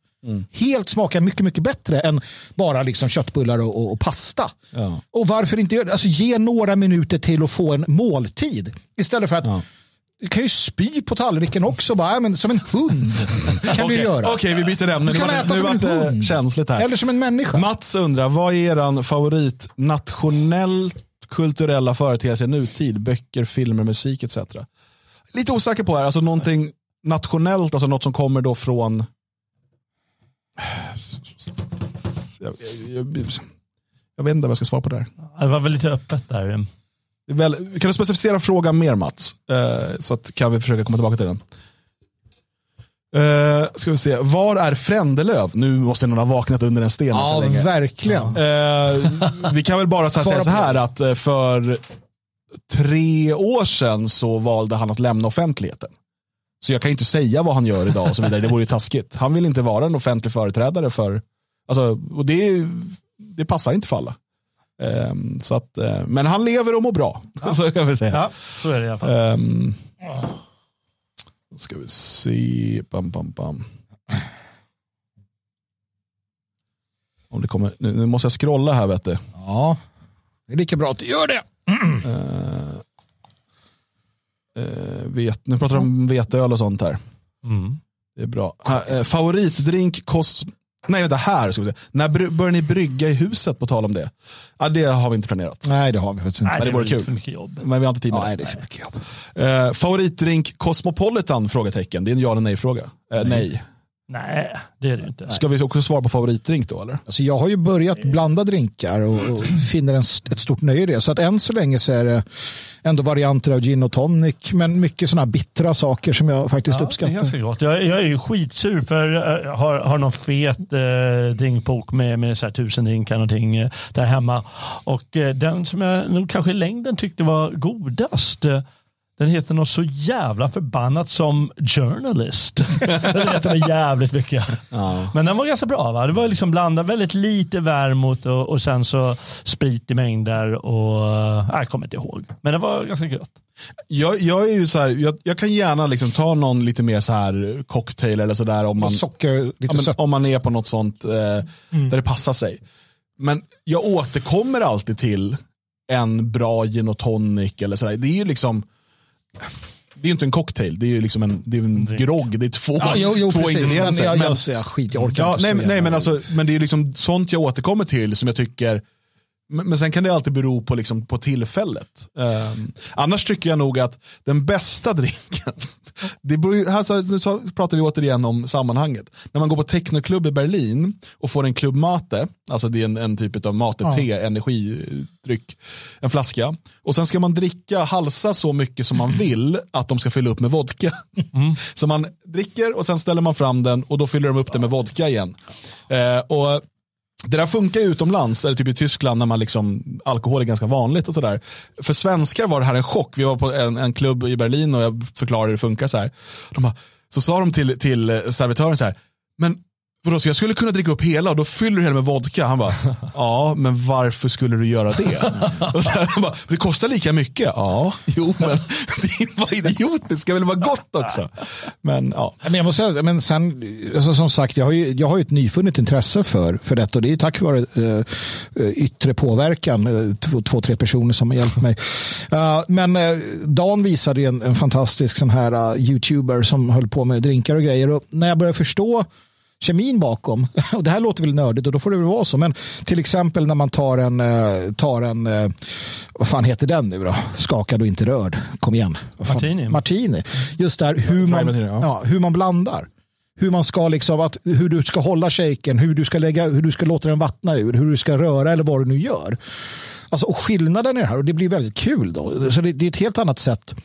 Helt smakar mycket, mycket bättre än bara liksom köttbullar och, och, och pasta. Ja. Och varför inte göra alltså, ge några minuter till att få en måltid. Istället för att du kan ju spy på tallriken också, bara, ja, men, som en hund. kan du Okej, göra. Okej, vi byter ämne. Du Nu kan det- äta nu som en hund. känsligt här. Eller som en människa. Mats undrar, vad är er favorit nationellt kulturella företeelse i nutid? Böcker, filmer, musik etc. Lite osäker på här, alltså någonting nationellt, alltså något som kommer då från jag, jag, jag, jag vet inte vad jag ska svara på det här. Det var väl lite öppet där. Väl, kan du specificera frågan mer Mats? Eh, så att kan vi försöka komma tillbaka till den. Eh, ska vi se, var är Frändelöv? Nu måste någon ha vaknat under en sten så Ja, länge. verkligen. Eh, vi kan väl bara så här säga så här att eh, för tre år sedan så valde han att lämna offentligheten. Så jag kan inte säga vad han gör idag och så vidare. Det vore ju taskigt. Han vill inte vara en offentlig företrädare för, alltså, och det, det passar inte för alla. Eh, så att, eh, men han lever och mår bra. så kan vi säga. Ja, så är det i alla fall. Um, ska vi se. Bam, bam, bam. Om det kommer, nu, nu måste jag scrolla här vet du. Ja, det är lika bra att du gör det. Uh, uh, vet, nu pratar de om veteöl och sånt här. Mm. Det är bra. Uh, uh, favoritdrink kost... Nej, vänta, här ska vi se. När br- börjar ni brygga i huset på tal om det? Ja, det har vi inte planerat. Nej, det har vi faktiskt inte. Nej, det vore blir kul. för mycket jobb. Men vi har inte tid med Ja, nej, det. är för mycket jobb. Uh, favoritdrink Cosmopolitan? Frågetecken. Det är en ja eller nej fråga. Uh, nej. Nej, det är det inte. Ska vi också svara på favoritdrink då eller? Alltså jag har ju börjat blanda drinkar och, och finner en, ett stort nöje i det. Så att än så länge så är det ändå varianter av gin och tonic. Men mycket sådana bittra saker som jag faktiskt Ja, det är uppskattar. ganska gott. Jag, jag är ju skitsur för jag har, har någon fet eh, drinkbok med, med så här tusen drinkar någonting eh, där hemma. Och eh, den som jag nog kanske i längden tyckte var godast eh, den heter något så jävla förbannat som Journalist. den heter mig jävligt mycket. Men den var ganska bra. Va? Det var liksom blandat väldigt lite vermouth och, och sen så sprit i mängder. Och, äh, jag kommer inte ihåg. Men det var ganska gött. Jag, jag är ju så här, jag, jag kan gärna liksom ta någon lite mer så här cocktail eller sådär om man, Socker, ja, men om man är på något sånt eh, där det passar sig. Men jag återkommer alltid till en bra gin och tonic eller sådär. Det är ju liksom det är ju inte en cocktail, det är ju liksom en, det är en drink. grogg. Det är två, Ja, jo, jo två precis. Men ingredienser. jag, Men- jag, jag, skit, jag orkar Ja, inte nej, nej, men, alltså, men det är liksom sånt jag återkommer till som jag tycker men, men sen kan det alltid bero på, liksom, på tillfället. Ehm, annars tycker jag nog att den bästa drinken, det beror, ju- här så, nu pratar vi återigen om sammanhanget. När man går på technoklubb i Berlin och får en klubb mate, alltså det är en, en typ av mate, te, energidryck, en flaska. Och sen ska man dricka, halsa så mycket som man vill att de ska fylla upp med vodka. Så man dricker och sen ställer man fram den och då fyller de upp den med vodka igen. Eh, och det där funkar ju utomlands, eller typ i Tyskland när man liksom, alkohol är ganska vanligt och sådär. För svenskar var det här en chock. Vi var på en, en klubb i Berlin och jag förklarade hur det funkar så här. De bara, så sa de till, till servitören så här, men vadå, så jag skulle kunna dricka upp hela och då fyller du hela med vodka. Han bara, ja, men varför skulle du göra det? Och så här, han bara, det kostar lika mycket. Ja, jo, men det var idiotiskt, det ska väl vara gott också. Men ja, Men jag måste säga, men sen, alltså som sagt, jag har ju, jag har ju ett nyfunnet intresse för, för detta och det är tack vare eh, yttre påverkan, eh, två, två, tre personer som har hjälpt mig. Eh, men eh, Dan visade ju en, en fantastisk sån här uh, youtuber som höll på med drinkar och grejer och när jag började förstå kemin bakom. Och det här låter väl nördigt och då får det väl vara så. Men till exempel när man tar en, eh, tar en eh, vad fan heter den nu då? Skakad och inte rörd. Kom igen. Martini. Martini. Just där hur man, ja. hur man blandar. Hur man ska liksom, att, hur du ska hålla shaken, hur du ska lägga, hur du ska låta den vattna ur, hur du ska röra eller vad du nu gör. Alltså, och skillnaden det här, och det blir väldigt kul då. Så det, det är ett helt annat sätt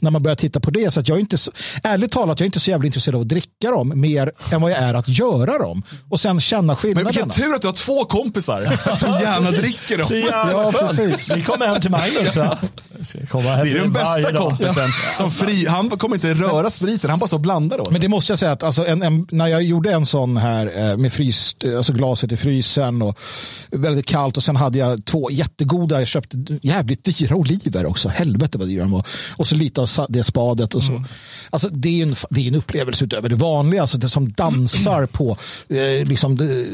när man börjar titta på det. Så att jag är inte så, ärligt talat, jag är inte så jävla intresserad av att dricka dem mer än vad jag är att göra dem. Och sen känna Men skillnaderna. vilken tur att du har två kompisar som gärna dricker Så dem. Ja, precis. Vi kommer hem till Magnus. Ja. Ska komma hem Det är den bästa kompisen. Som fri, han kommer inte röra spriten, han bara så blandar åt. Men det måste jag säga att alltså, en, en, när jag gjorde en sån här eh, med fryst, alltså glaset i frysen och väldigt kallt och sen hade jag två jättegoda, jag köpte jävligt dyra oliver också, helvete vad dyra de var. Och så lite det spadet och så. Alltså, det är en, det är en upplevelse utöver det vanliga, alltså det som dansar på eh, liksom, det,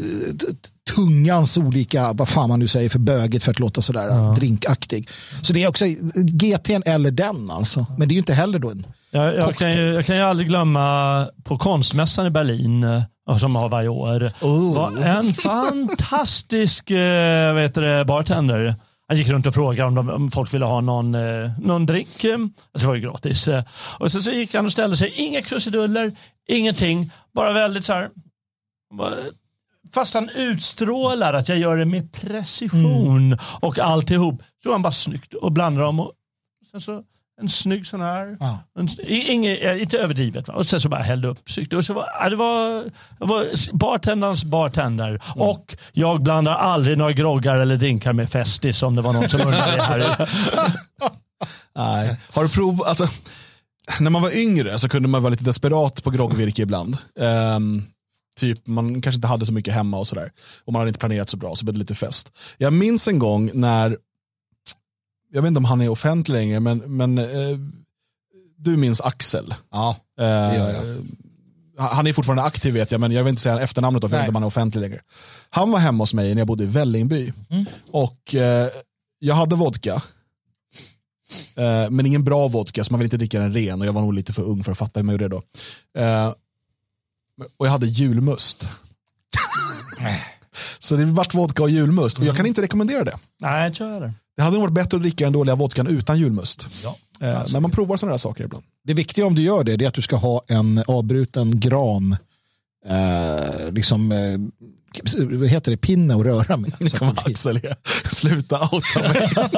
tungans olika, vad fan man nu säger för böget för att låta sådär drinkaktig. Så det är också GT'n eller den alltså. Men det är ju inte heller då en Jag, jag, kan ju, jag kan ju aldrig glömma på konstmässan i Berlin, eh, som har varje år, Oh. var en fantastisk eh, vet det, bartender. Han gick runt och frågade om, de, om folk ville ha någon, eh, någon drink. eh, Det var ju gratis. eh. Och sen så gick han och ställde sig, inga krusiduller, ingenting, bara väldigt så här. Fast han utstrålar att jag gör det med precision och alltihop. Så han bara snyggt och blandade dem. Och sen så en snygg sån här. Ja. En, inget, inte överdrivet. Va? Och sen så bara hällde upp. Och så var, ja, det var, det var bartenderns bartender. Mm. Och jag blandar aldrig några groggar eller drinkar med Festis om det var någon som undrade här. Nej. Har du provat, alltså, när man var yngre så kunde man vara lite desperat på groggvirke ibland. Ehm, typ man kanske inte hade så mycket hemma och sådär. Och man hade inte planerat så bra så blev det lite fest. Jag minns en gång när, jag vet inte om han är offentlig längre, men, men eh, du minns Axel. Ja, Eh, gör jag. Han är fortfarande aktiv vet jag, men jag vill inte säga efternamnet då, för jag vet inte om han är offentlig längre. Han var hemma hos mig när jag bodde i Vällingby. Mm. Och eh, jag hade vodka. Eh, men ingen bra vodka, så man vill inte dricka den ren. Och jag var nog lite för ung för att fatta hur man gjorde det då. Eh, och jag hade julmust. så det vart vodka och julmust. Och jag kan inte rekommendera det. Nej, kör det. Det hade nog varit bättre att dricka den dåliga vodkan utan julmust. Ja. Eh, men man provar sådana där saker ibland. Det viktiga om du gör det, det är att du ska ha en avbruten gran, eh, liksom, eh, vad heter det, pinne att röra med. Kommer Axel. Sluta outa mig.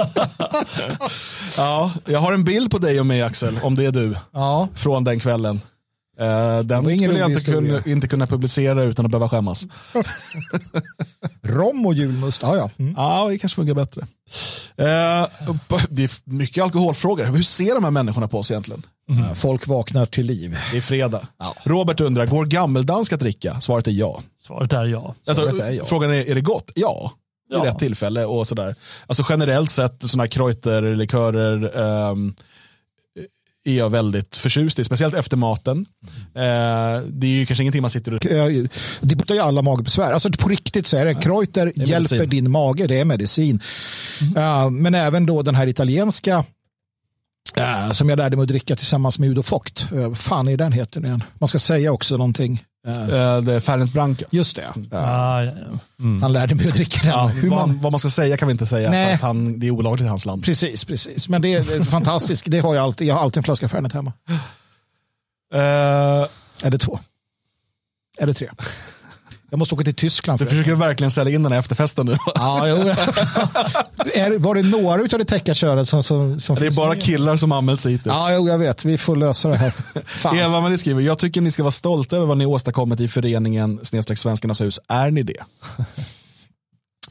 ja, jag har en bild på dig och mig Axel, om det är du, Ja, från den kvällen. Eh, den skulle jag inte kunna, inte kunna publicera utan att behöva skämmas. rom och julmust, ja ja. Mm. Ja, det kanske funkar bättre. Eh, det är mycket alkoholfrågor. Hur ser de här människorna på oss egentligen? Eh, Folk vaknar till liv. Det är fredag. Ja. Robert undrar, går gammeldansk att dricka? Svaret är ja. Svaret är ja. Alltså, Svaret är ja. Frågan är, är det gott? Ja. I Ja. rätt tillfälle och sådär. Alltså generellt sett, sådana här kreuter, likörer, ehm, är jag väldigt förtjust i. Speciellt efter maten. Eh, det är ju kanske ingenting man sitter och... Eh, Det botar ju alla magbesvär. Alltså på riktigt så är det. Kreuter är hjälper medicin. din mage, det är medicin. Eh, men även då den här italienska eh, som jag lärde mig att dricka tillsammans med Udo Fogt. Uh, fan är den heter igen? Man ska säga också någonting. Eh, det är Fernet Branca. just det. Ja, ja. Mm. Han lärde mig att dricka den. Ja, Hur vad, man, vad man ska säga kan vi inte säga Nej. för att han, det är olagligt i hans land. precis, precis. Men det är, det är fantastiskt. Det har jag alltid. Jag har alltid en flaska Fernet hemma. Eh, Eller två. Eller tre. Jag måste åka till Tyskland. du försöker verkligen sälja in den här efterfesten nu. Ja, jo. är, var det några av det täckarköret som, som, som Det är bara med? killar som anmält sig hittills. Ja, jo, jag vet. Vi får lösa det här. Fan. Eva Marie skriver, jag tycker ni ska vara stolta över vad ni åstadkommit i föreningen snedstreck Svenskarnas hus. Är ni det?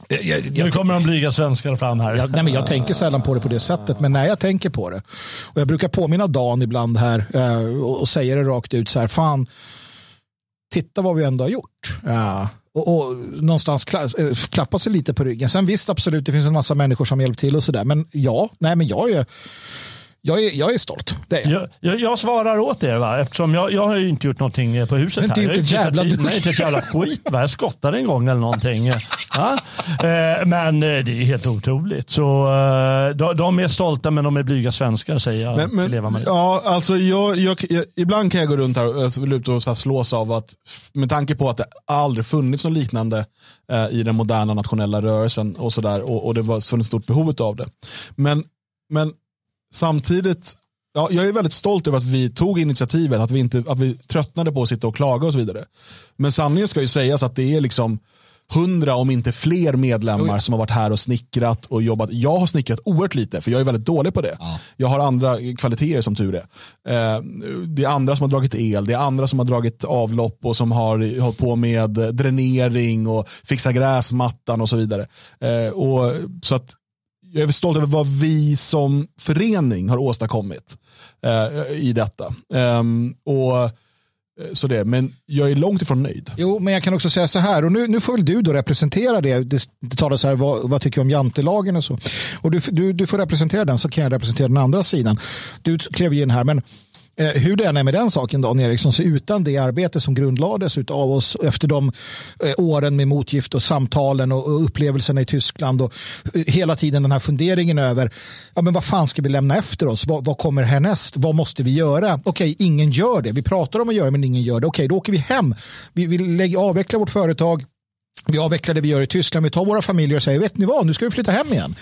Jag, jag, Nu kommer de blyga svenskar fram här. jag, nej, men jag tänker sällan på det på det sättet, men när jag tänker på det. Och jag brukar påminna Dan ibland här eh, och, och säga det rakt ut så här, fan, titta vad vi ändå har gjort. Ja. Och, och någonstans kla, eh, klappa sig lite på ryggen. Sen visst, absolut, det finns en massa människor som hjälpt till och sådär. Men ja, nej, men jag är, jag är, jag är stolt. Det är jag. Jag, jag, svarar åt er va? eftersom jag, jag har ju inte gjort någonting eh, på huset. Inte här. gjort Jag har ett jävla dugg. Nej, inte ett jävla skit. Va? Jag skottade en gång eller någonting. Ja? Eh, Men eh, det är helt otroligt. Så eh, de, de är stolta men de är blyga svenskar säger jag. Men, men, leva med. ja, alltså jag, jag, jag, ibland kan jag gå runt här och alltså, luta och så slås av att med tanke på att det aldrig funnits något liknande eh, i den moderna nationella rörelsen och sådär och, och det var funnits stort behov av det. Men, men samtidigt, ja, jag är väldigt stolt över att vi tog initiativet, att vi, inte, att vi tröttnade på att sitta och klaga och så vidare. Men sanningen ska ju sägas att det är liksom hundra om inte fler medlemmar som har varit här och snickrat och jobbat. Jag har snickrat oerhört lite för jag är väldigt dålig på det. Ja. Jag har andra kvaliteter som tur är. Eh, det är andra som har dragit el, det är andra som har dragit avlopp och som har hållit på med dränering och fixa gräsmattan och så vidare. Eh, och, så att jag är stolt över vad vi som förening har åstadkommit eh, i detta. Um, och eh, så det, men jag är långt ifrån nöjd. Jo, men jag kan också säga så här, och nu, nu får väl du då representera det. Det, det talas här, vad, vad tycker du om jantelagen och så. Och du, du, du får representera den så kan jag representera den andra sidan. Du klev ju in här, men Eh, Eh, hur det än är med den saken, Dan Eriksson, så utan det arbete som grundlades av oss efter de eh, åren med motgift och samtalen och upplevelserna i Tyskland och eh, hela tiden den här funderingen över ja, men vad fan ska vi lämna efter oss? Vad, vad kommer härnäst? Vad måste vi göra? Okej, ingen gör det. Vi pratar om att göra men ingen gör det. Okej, då åker vi hem. Vi, vill avveckla vårt företag. Vi avvecklar det vi gör i Tyskland. Vi tar våra familjer och säger, vet ni vad, nu ska vi flytta hem igen.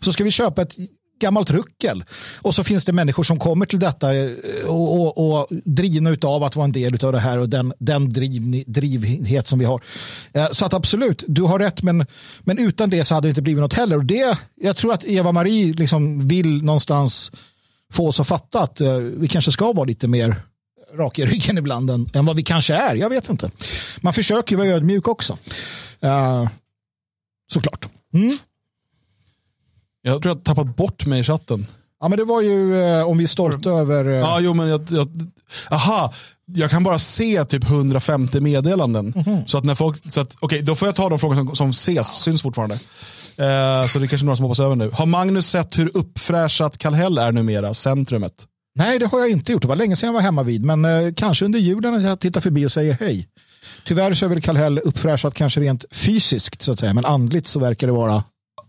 Så ska vi köpa ett gammalt ruckel. Och så finns det människor som kommer till detta eh, och, och, och drivna av att vara en del av det här och den, den driv, drivhet som vi har. Eh, så att absolut, du har rätt, men, men utan det så hade det inte blivit något heller. Och det, jag tror att Eva-Marie liksom vill någonstans få oss att fatta att eh, vi kanske ska vara lite mer rak i ryggen ibland än, än vad vi kanske är. Jag vet inte. Man försöker vara ödmjuk också. Uh, såklart. Mm. Jag tror jag tappat bort mig i chatten. Ja, men det var ju eh, om vi är stolta över... Eh... Ja, jo, men jag, jag, aha, jag kan bara se typ 150 meddelanden. Mm -hmm. Så att när folk, så att, okay, då får jag ta de frågor som, som ses, ja. syns fortfarande. Eh, så det är kanske några som hoppas över nu. Har Magnus sett hur uppfräschat Kallhäll är numera, centrumet? Nej, det har jag inte gjort. Det var länge sedan jag var hemma vid, men eh, kanske under julen när jag tittar förbi och säger hej. Tyvärr så är väl Kallhäll uppfräschat kanske rent fysiskt, så att säga, men andligt så verkar det vara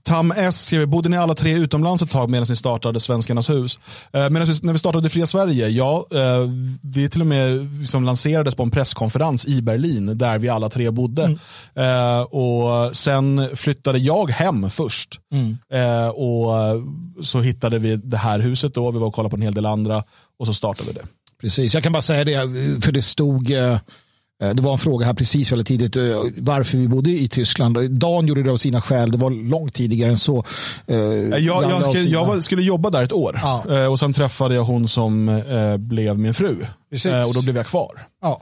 Tam S skriver, bodde ni alla tre utomlands ett tag medan ni startade Svenskarnas hus? Eh, medan vi, när vi startade Fria Sverige, ja, eh, vi till och med som lanserades på en presskonferens i Berlin där vi alla tre bodde. Mm. Eh, och Sen flyttade jag hem först. Mm. Eh, och Så hittade vi det här huset då, vi var och kollade på en hel del andra och så startade vi det. Precis, jag kan bara säga det, för det stod Eh, det var en fråga här precis väldigt tidigt eh, varför vi bodde i Tyskland. Dan gjorde det av sina skäl. Det var långt tidigare än så. Eh, jag, jag, jag var, skulle jobba där ett år ja. och sen träffade jag hon som blev min fru. Precis. Och då blev jag kvar. Ja.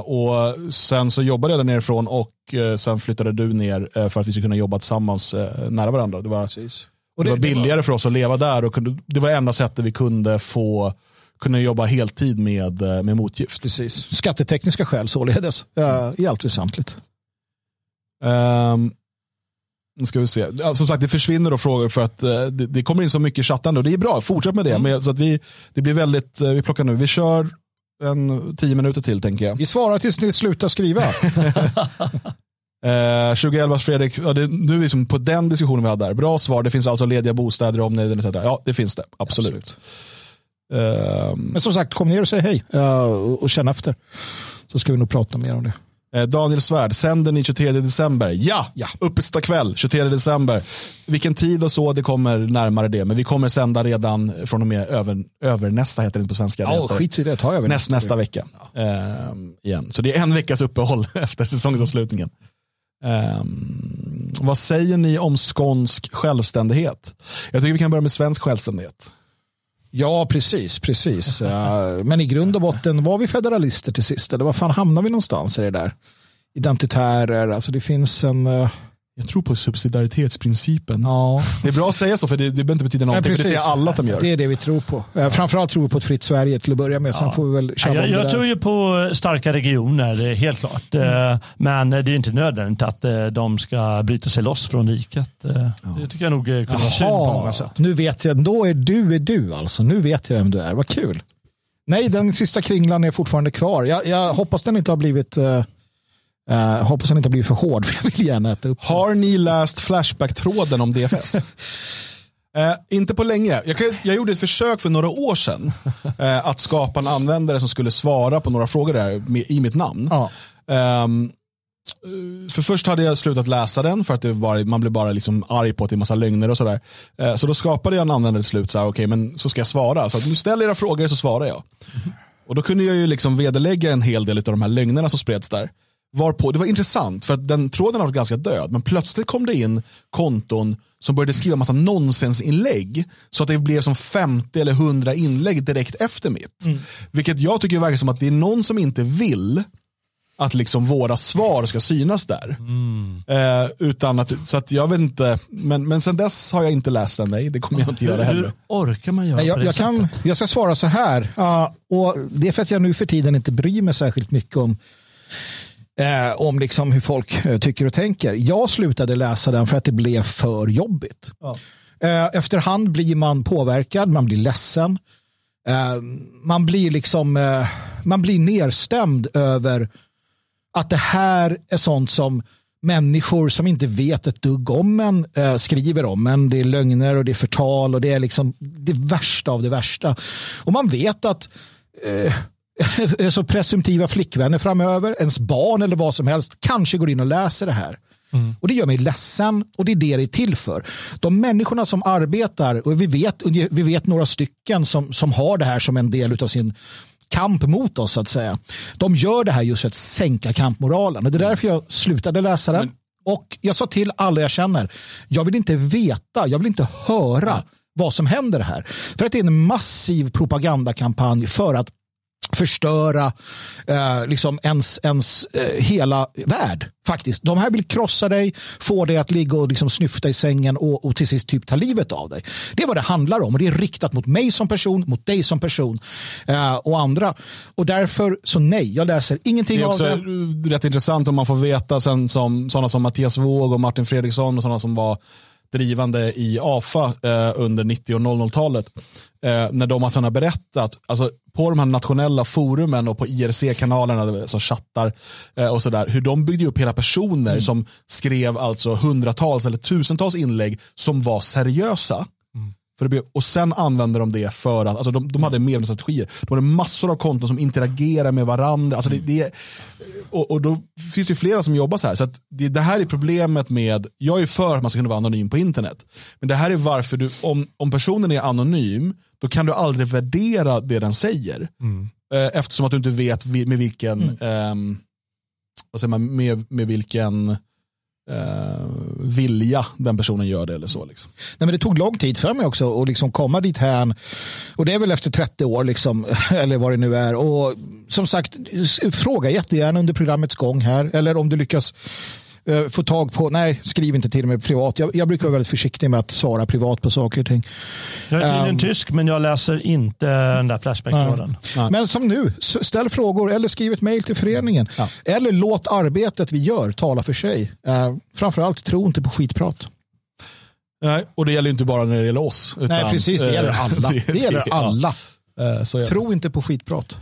och sen så jobbade jag där nerifrån och sen flyttade du ner för att vi skulle kunna jobba tillsammans nära varandra. Det var, det, det var billigare det var... för oss att leva där och kunde, det var enda sättet vi kunde få kunna jobba heltid med, eh, med motgift. Precis. Skattetekniska skäl således, i allt väsentligt. Um, nu ska vi se. Som sagt, det försvinner då frågor för att uh, det, det, kommer in så mycket chattande och det är bra. Fortsätt med det. Mm. Men, så att vi, det blir väldigt, vi plockar nu, vi kör en tio minuter till tänker jag. Vi svarar tills ni slutar skriva. Uh, 2011 Fredrik, ja, det, nu är vi som på den diskussionen vi hade där. Bra svar, det finns alltså lediga bostäder i omnejd. Ja, det finns det. Absolut. Absolut. Um, Men som sagt, kom ner och säg hej och känn efter. Så ska vi nog prata mer om det. Eh, Daniel Svärd, sänder ni 23 december? Ja, ja. uppesta kväll 23 december. Vilken tid och så, det kommer närmare det. Men vi kommer sända redan från och med över, över nästa, heter det inte på svenska. Ja, skit i det, ta över näst, nästa vecka. Ja. Eh, igen. Så det är en veckas uppehåll efter säsongsavslutningen. Eh, vad säger ni om skånsk självständighet? Jag tycker vi kan börja med svensk självständighet. Ja, precis. precis. Men i grund och botten var vi federalister till sist. Eller var fan hamnar vi någonstans i det där? Identitärer, alltså det finns en... Eh, jag tror på subsidiaritetsprincipen. Ja. Det är bra att säga så för det, det behöver inte betyda någonting. Ja, för det säger alla att de gör. Det är det vi tror på. Eh, framförallt tror vi på ett fritt Sverige till att börja med. Sen får vi väl ja, jag, jag tror ju på starka regioner, helt klart. Mm. Eh, men det är inte nödvändigt att eh, de ska bryta sig loss från riket. Ja. Det tycker jag nog kunde vara synd på många sätt. Nu vet jag, då är du är du alltså. Nu vet jag vem du är. Vad kul. Nej, den sista kringlan är fortfarande kvar. Jag, jag hoppas den inte har blivit Uh, hoppas han inte blir för hård för jag vill gärna äta upp Har ni läst Flashback-tråden om DFS? uh, eh, inte på länge. Jag, jag, gjorde ett försök för några år sedan uh, att skapa en användare som skulle svara på några frågor där med, i mitt namn. Um, för först hade jag slutat läsa den för att det var, man blev bara liksom arg på att det är massa lögner och sådär. Så då skapade jag en användare till slut, så här, okay, men så ska jag svara. Så att nu ställer era frågor så svarar jag. Mm. Och då kunde jag ju liksom vederlägga en hel del av de här lögnerna som spreds där. Varpå, det var intressant för att den tråden har varit ganska död men plötsligt kom det in konton som började skriva massa nonsensinlägg så att det blev som 50 eller 100 inlägg direkt efter mitt. Mm. Vilket jag tycker verkar som att det är någon som inte vill att liksom våra svar ska synas där. Mm. Eh, utan att, så att jag vet inte, men, men sen dess har jag inte läst den, nej det kommer jag inte göra heller. Hur orkar man göra jag, på det jag, kan, jag ska svara så här, uh, och det är för att jag nu för tiden inte bryr mig särskilt mycket om eh, om liksom hur folk eh, tycker och tänker. Jag slutade läsa den för att det blev för jobbigt. Ja. Eh, efterhand blir man påverkad, man blir ledsen. Eh, man blir liksom eh, man blir nerstämd över att det här är sånt som människor som inte vet ett dugg om en eh, skriver om en. Det är lögner och det är förtal och det är liksom det värsta av det värsta. Och man vet att eh, så presumtiva flickvänner framöver, ens barn eller vad som helst kanske går in och läser det här. Mm. Och Det gör mig ledsen och det är det det är till för. De människorna som arbetar, och vi vet, vi vet några stycken som, som har det här som en del av sin kamp mot oss så att säga. De gör det här just för att sänka kampmoralen och det är därför jag slutade läsa den. Och jag sa till alla jag känner, jag vill inte veta, jag vill inte höra vad som händer här. För att det är en massiv propagandakampanj för att förstöra eh, liksom ens, ens eh, hela värld. Faktiskt. De här vill krossa dig, få dig att ligga och liksom snyfta i sängen och, och till sist typ ta livet av dig. Det är vad det handlar om och det är riktat mot mig som person, mot dig som person eh, och andra. Och därför så nej, jag läser ingenting av det. Det är också rätt intressant om man får veta sen som sådana som Mattias Våg och Martin Fredriksson och sådana som var drivande i AFA eh, under 90 och 00-talet. Eh, när de har berättat, alltså på de här nationella forumen och på IRC-kanalerna, alltså chattar eh, och sådär, hur de byggde upp hela personer mm. som skrev alltså hundratals eller tusentals inlägg som var seriösa. För det, och sen använder de det för att, alltså de, de hade medlemsstrategier. De hade massor av konton som interagerar med varandra. Alltså det, det, och, och då finns det flera som jobbar så här. Så att det, det här är problemet med, jag är för att man ska kunna vara anonym på internet. Men det här är varför du, om, om personen är anonym, då kan du aldrig värdera det den säger. Mm. Eh, eftersom att du inte vet med vilken, mm. eh, vad säger man, med, med vilken eh, vilja den personen gör det eller så. Liksom. Nej, men det tog lång tid för mig också att liksom komma dit här. Och det är väl efter 30 år, liksom, eller vad det nu är. Och som sagt, fråga jättegärna under programmets gång här. Eller om du lyckas Eh, få tag på, nej skriv inte till mig privat. Jag, jag, brukar vara väldigt försiktig med att svara privat på saker och ting. Jag är tydligen um, tysk men jag läser inte den där Flashback-tråden. Men som nu, ställ frågor eller skriv ett mejl till föreningen. Ja. Eller låt arbetet vi gör tala för sig. Uh, framförallt tro inte på skitprat. Nej, och det gäller inte bara när det gäller oss. Utan, Nej, precis. Det gäller alla. Det, gäller alla. Ja. Tro inte på skitprat.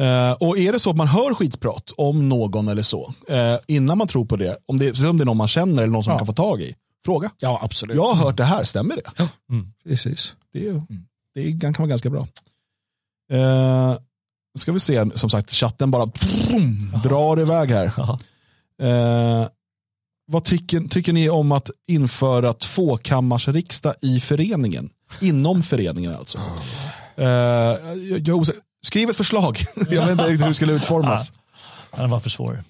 Uh, och är det så att man hör skitprat om någon eller så, uh, innan man tror på det, om det, om det är någon man känner eller någon som ja. man kan få tag i, fråga. Ja, absolut. Jag har hört det här, stämmer det? Ja. Mm. Precis. Det, är, det kan vara ganska bra. Uh, ska vi se, som sagt, chatten bara brum, drar iväg här. Uh, vad tycker, tycker ni om att införa tvåkammarsriksdag i föreningen? Inom föreningen alltså. Uh, jag, jag, Skriv ett förslag. jag vet inte riktigt hur det skulle utformas. Ja, den var för svår.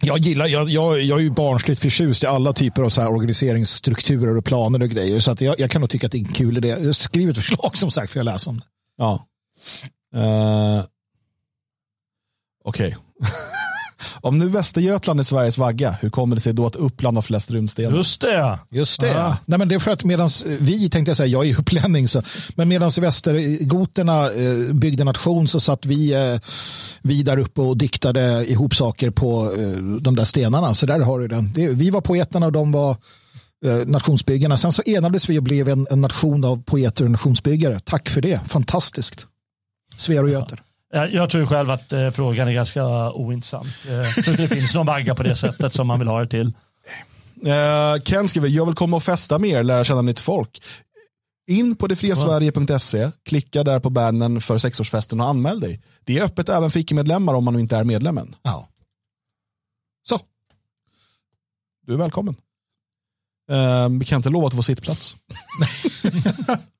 Jag gillar, jag, jag, jag är ju barnsligt förtjust i alla typer av så här organiseringsstrukturer och planer och grejer. Så att jag, jag kan nog tycka att det är en kul idé. Skriv ett förslag som sagt, för jag läsa om det. Ja. Uh, Okej. Okay. Om nu Västergötland är Sveriges vagga, hur kommer det sig då att Uppland har flest runstenar? Just det. Just det. Ah. Nej, men det är för att medan vi, tänkte jag säga, jag är upplänning, så, men medan västergoterna eh, byggde nation så satt vi, eh, vi där uppe och diktade ihop saker på eh, de där stenarna. Så där har du den. Det, vi var poeterna och de var eh, nationsbyggarna. Sen så enades vi och blev en, en nation av poeter och nationsbyggare. Tack för det. Fantastiskt. Svear och Göter. Jag tror själv att eh, frågan är ganska ointressant. Eh, jag tror inte det finns någon vagga på det sättet som man vill ha det till. Uh, Ken skriver, jag vill komma och festa mer, lära känna nytt folk. In på detfriasverige.se, klicka där på bannern för sexårsfesten och anmäl dig. Det är öppet även för icke-medlemmar om man inte är medlemmen. Ja. Så. Du är välkommen. Uh, vi kan inte lova att få sittplats.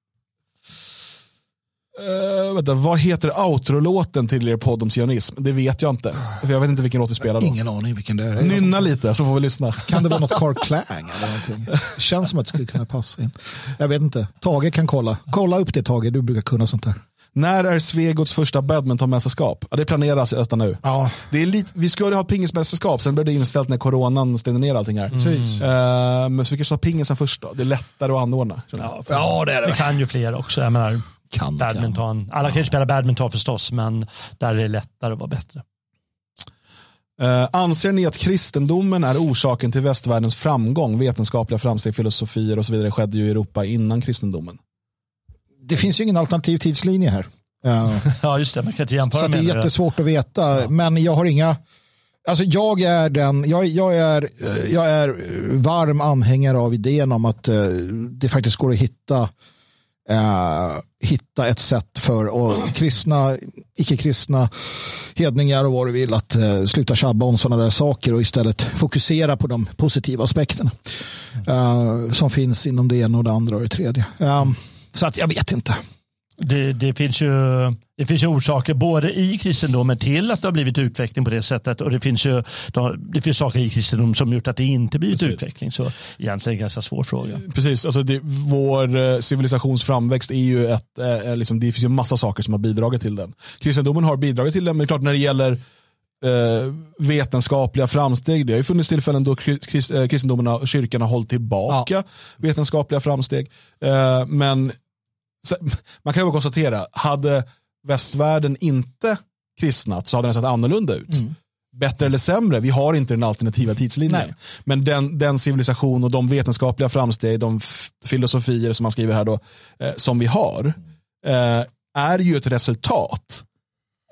Uh, vänta, vad heter outro-låten till er podd om sionism? Det vet jag inte. För jag vet inte vilken låt vi spelar då. Ingen aning vilken det är. Nynna lite så får vi lyssna. Kan det vara något Carl Klang eller någonting? Det känns som att det skulle kunna passa in. Jag vet inte. Tage kan kolla. Kolla upp det Tage, du brukar kunna sånt där. När är Svegots första badmintonmästerskap? Ja, det planeras nästan nu. Ja. Det är lite, vi skulle ha pingismästerskap, sen blev det inställt när coronan stängde ner allting här. Eh, men så vi kanske har pingisen först då. Det är lättare att anordna. Ja, för det är det kan ju fler också. Jag menar, Kan, badminton. Alla kan ju spela badminton förstås, men där är det lättare att vara bättre. Eh, anser ni att kristendomen är orsaken till västvärldens framgång? Vetenskapliga framsteg, filosofier och så vidare skedde ju i Europa innan kristendomen. Det finns ju ingen alternativ tidslinje här. Ja. Ja, just det. Man kan inte jämföra Så att det är med jättesvårt att veta. Men jag har inga... Alltså jag är den, jag, jag, är, jag är varm anhängare av idén om att eh, det faktiskt går att hitta, eh, hitta ett sätt för och kristna, icke-kristna hedningar och vad du vill att eh, sluta tjabba om sådana där saker och istället fokusera på de positiva aspekterna eh, som finns inom det ena och det andra och det tredje. Eh, så att jag vet inte. Det, det, finns ju, det finns ju orsaker både i kristendomen till att det har blivit utveckling på det sättet och det finns ju det finns saker i kristendom som gjort att det inte blivit Precis. utveckling. Så egentligen en ganska svår fråga. Precis, alltså det, vår eh, civilisations framväxt är ju ett, eh, liksom, det finns ju massa saker som har bidragit till den. Kristendomen har bidragit till den, men det är klart när det gäller eh, vetenskapliga framsteg, det har ju funnits tillfällen då krist, eh, kristendomen och kyrkan har hållit tillbaka vetenskapliga framsteg. Eh, men man kan ju konstatera, hade västvärlden inte kristnat så hade den sett annorlunda ut. Bättre eller sämre, vi har inte den alternativa tidslinjen. Nej. Men den, den civilisation och de vetenskapliga framsteg, de filosofier som man skriver här då, eh, som vi har, eh, är ju ett resultat,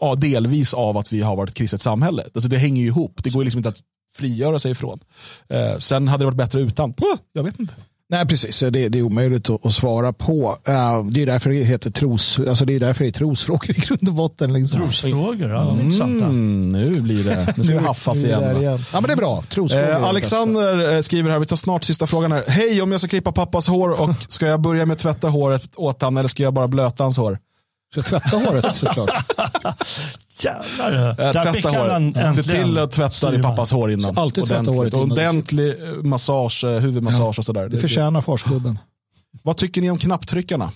ja, delvis av att vi har varit ett kristet samhälle. Alltså det hänger ju ihop, det går liksom inte att frigöra sig ifrån. Eh, sen hade det varit bättre utan, jag vet inte. Nej, precis. Det, det är omöjligt att, att svara på. Eh, det är därför det heter tros, alltså det är därför det är trosfrågor i grund och botten. Liksom. Trosfrågor, ja. Mm, nu blir det, nu ska det haffas igen. va? igen. Ja, men det är bra. Trosfrågor det Eh. Alexander skriver här, vi tar snart sista frågan här. Hej, om jag ska klippa pappas hår och ska jag börja med att tvätta håret åt han eller ska jag bara blöta hans hår? Ska tvätta håret såklart. Jävlar. Fick tvätta håret. äntligen Se till att tvätta din pappas hår innan. Så alltid tvätta håret innan. Ordentlig eh, massage, eh, huvudmassage och sådär. Det förtjänar farsgubben. Vad tycker ni om knapptryckarna?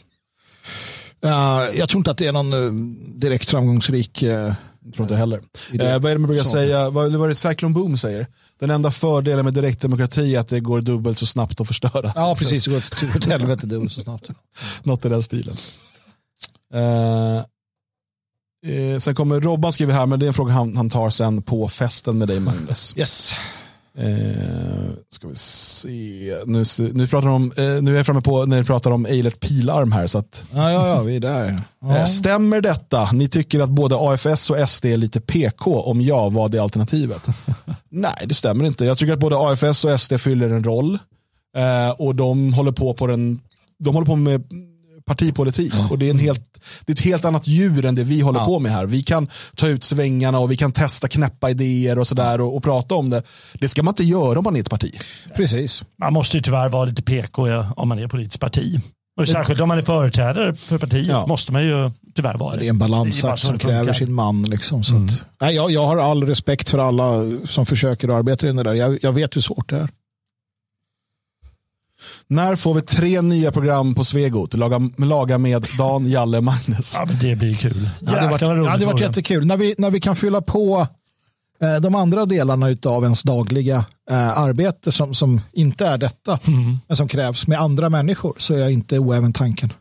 Uh, jag tror inte att det är någon eh, direkt framgångsrik... eh, Jag tror inte heller. Eh, vad är det man brukar Så. säga, vad, vad är det Cyclone Boom säger? Den enda fördelen med direktdemokrati är att det går dubbelt så snabbt att förstöra. ja, precis. Det går åt- det går åt helvete dubbelt så snabbt. Något i den stilen. Eh, eh, sen kommer Robban skriver här, men det är en fråga han, han tar sen på festen med dig Magnus. Yes. Eh, ska vi se. Nu, nu, pratar om, eh, nu är jag framme på när vi pratar om Eilert pilarm här. Så att, Ja, ja, ja, vi är där. Ja. eh, stämmer detta? Ni tycker att både AFS och SD är lite PK? Om ja, vad är alternativet? Nej, det stämmer inte. Jag tycker att både AFS och SD fyller en roll. Eh, och de håller på på den, de håller på med partipolitik. Och det är, en helt, det är ett helt annat djur än det vi håller Ja. på med här. Vi kan ta ut svängarna och vi kan testa knäppa idéer och sådär och, och prata om det. Det ska man inte göra om man är ett parti. Precis. Man måste ju tyvärr vara lite PK ja, om man är politiskt parti. Och särskilt om man är företrädare för partiet Ja. måste man ju tyvärr vara Det är en balansakt som kräver sin man. Liksom, så att, nej, jag, jag har all respekt för alla som försöker arbeta i det där. Jag, jag vet hur svårt det är. När får vi tre nya program på Svegot? Laga, laga med Dan, Jalle, Magnus. Ja, men det blir kul. Det hade varit, vad det varit jättekul. När vi, när vi kan fylla på eh, de andra delarna av ens dagliga eh, arbete som, som inte är detta, men som krävs med andra människor, så är jag inte oäven tanken.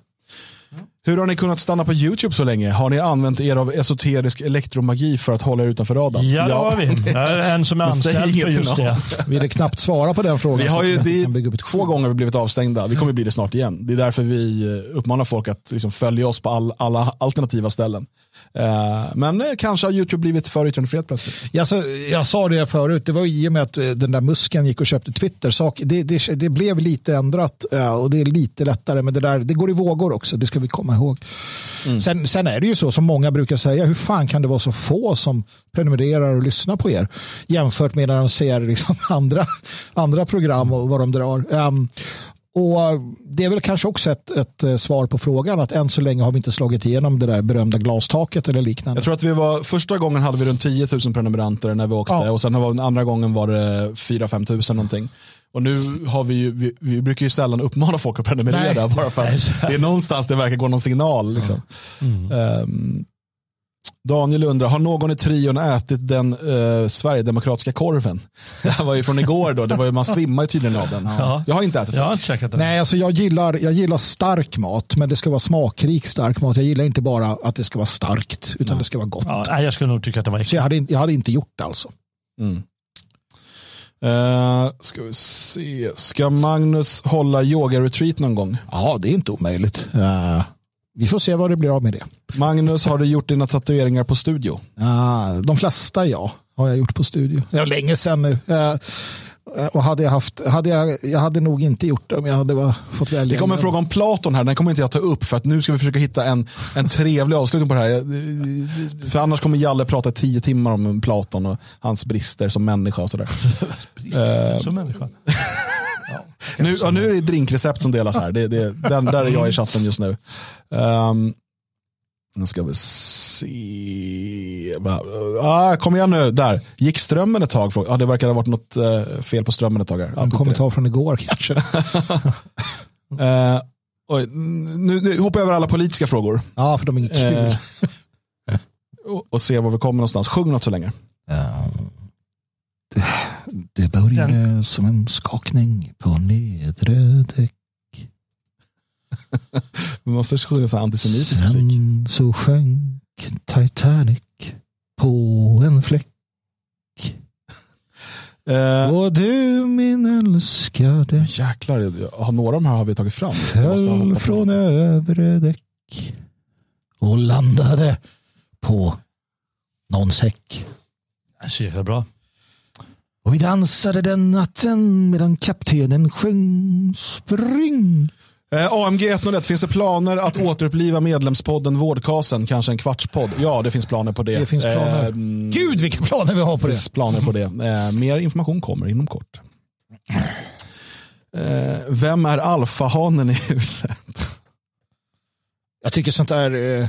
Hur har ni kunnat stanna på YouTube så länge? Har ni använt er av esoterisk elektromagi för att hålla er utanför radarn? Ja, det har vi. Det är en som är anställd för just det. Vill knappt svara på den frågan. Vi har ju, det vi kan bygga upp är ett två gånger vi blivit avstängda. Vi kommer bli det snart igen. Det är därför vi eh, uppmanar folk att liksom följa oss på all, alla alternativa ställen. Eh, men eh, kanske har YouTube blivit för yttrandefrihet plötsligt. Jag, sa- jag sa det förut, det var i och med att eh, den där musken gick och köpte Twitter. Sak, det, det, det blev lite ändrat och det är lite lättare. Men det, där, det går i vågor också, det ska vi komma ihåg. Sen, sen är det ju så som många brukar säga, hur fan kan det vara så få som prenumererar och lyssnar på er jämfört med när de ser liksom andra, andra program och vad de drar. Ehm, och det är väl kanske också ett, ett eh, svar på frågan att än så länge har vi inte slagit igenom det där berömda glastaket eller liknande. Jag tror att vi var, första gången hade vi runt 10 000 prenumeranter när vi åkte Ja. och sen var, andra gången var det 4-5 tusen någonting. Och nu har vi ju, vi, vi brukar ju sällan uppmana folk att prenumerera Nej. bara för att det är någonstans det verkar gå någon signal. Liksom. Ehm, Daniel undrar, har någon i trion ätit den eh, Sverigedemokratiska korven? Det här var ju från igår då, det var ju, man svimmar ju tydligen av den. Ja. Jag har inte ätit Jag den. har inte käkat den. Nej, alltså jag gillar, jag gillar stark mat, men det ska vara smakrik stark mat. Jag gillar inte bara att det ska vara starkt, utan det ska vara gott. Ja, nej, jag skulle nog tycka att det var Så äckligt. jag hade, inte- jag hade inte gjort det alltså. Mm. Eh, ska vi se, ska Magnus hålla yoga-retreat någon gång? Ja, det är inte omöjligt. Eh, vi får se vad det blir av med det. Magnus, har du gjort dina tatueringar på studio? Uh, de flesta ja, har jag gjort på studio. Det var länge sedan nu. Eh, och hade jag haft, hade jag, jag hade nog inte gjort det om jag hade fått välja. Det kommer en fråga om Platon här, den kommer inte jag ta upp för att nu ska vi försöka hitta en, en trevlig avslutning på det här. För annars kommer Jalle prata tio timmar om Platon och hans brister som människa och sådär. Som människa. Nu, ja, nu är det drinkrecept som delas här, det, det, den, där är jag i chatten just nu. Um, nu ska vi se. Ah, kom igen nu, där. Gick strömmen ett tag? Ja, det verkar ha varit något eh, fel på strömmen ett tag. Här. Ja, En kommentar från igår kanske. Eh, oj, nu, nu hoppar jag över alla politiska frågor. ja, för de är inget kul. Eh, och, och se var vi kommer någonstans. Sjung något så länge. Ja. Det, det började som en skakning på nedre däck. Vi måste sjunga så antisemitisk musik. Sen så sjönk Titanic på en fläck. Eh, Och du min älskade jäklar, har några av de här har vi tagit fram? Föll från övre däck och landade på någon säck. Så jäkla bra. Och vi dansade den natten medan kaptenen sjöng spring. Eh, AMG 101, finns det planer att återuppliva medlemspodden Vårdkasen? Kanske en kvartspodd? Ja, det finns planer på det. Det finns planer. Eh, Gud vilka planer vi har på det det. finns planer på det. Eh, mer information kommer inom kort. Eh, vem är alfahanen i huset? Jag tycker sånt där... Eh,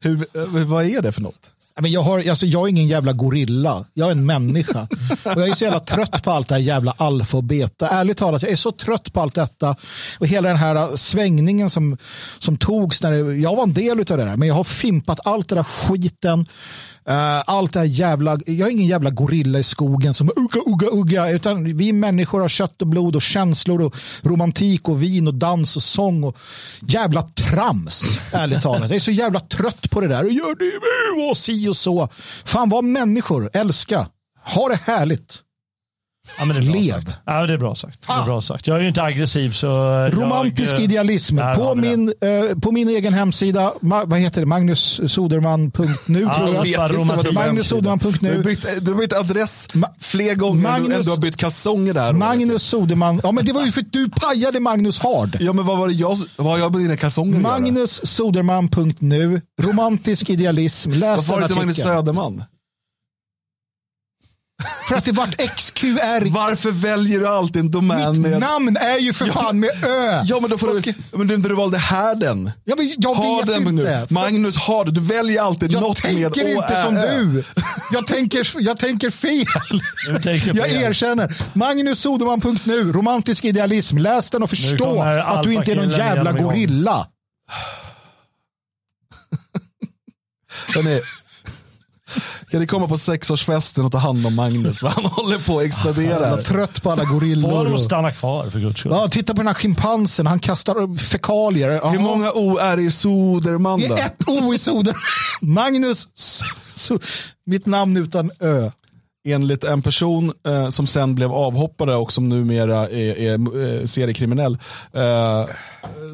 Hur, eh, vad är det för något? Men jag, har, alltså jag är ingen jävla gorilla. Jag är en människa. Och jag är så jävla trött på allt det här jävla alfa och beta. Ärligt talat, jag är så trött på allt detta. Och hela den här äh, svängningen som, som togs. När det, jag var en del av det där. Men jag har fimpat allt det där skiten. Eh, allt det här jävla, jag är ingen jävla gorilla i skogen som ugga, ugga, ugga. Utan vi människor har kött och blod och känslor och romantik och vin och dans och sång och jävla trams. Ärligt talat. Jag är så jävla trött på det där. Och gör det och si och så. Fan var människor, älska. Ha det härligt. Ja, men det är bra Lev. Sagt. Ja, det är bra sagt. Det är bra sagt. Jag är ju inte aggressiv så... jag, Romantisk eh, idealism. På min, eh, på min egen hemsida, ma, vad heter det, magnussoderman.nu Ja, tror jag. vet inte vad du- Magnussoderman.nu. Du har bytt, du har bytt adress Ma- fler gånger Magnus- än du har bytt kalsonger där. Magnus Soderman. Ja, men det var ju för att du pajade Magnus Hard. Ja men vad var det jag, vad har jag med dina kalsonger? Magnussoderman.nu. Romantisk idealism. Läs Varför var det inte Magnus. Söderman? För att det vart XQR. Varför väljer du alltid en domän Mitt med... namn är ju för fan med Ö. Ja men då får du, ska- men du, du valde Härden. Ja, men jag vet Harden inte. nu. Magnus Harden, du väljer alltid Jag något med tänker Å, inte Ä, som Ö. du. Jag tänker, jag tänker fel. Tänker Jag erkänner. Magnussoderman.nu, romantisk idealism. Läs den och förstå att du inte är någon jävla gorilla. Hörrni, kan ni komma på sexårsfesten och ta hand om Magnus? För han håller på att explodera. Jag är trött på alla Får gorillor. de Och... stanna kvar för guds skull? Ja, titta på den här schimpansen. Han kastar fekalier. Jaha. Hur många O är i Soderman Det är ett O i soden. Magnus. So mitt namn utan Ö. Enligt en person eh, som sen blev avhoppare och som numera är, är eh, seriekriminell eh,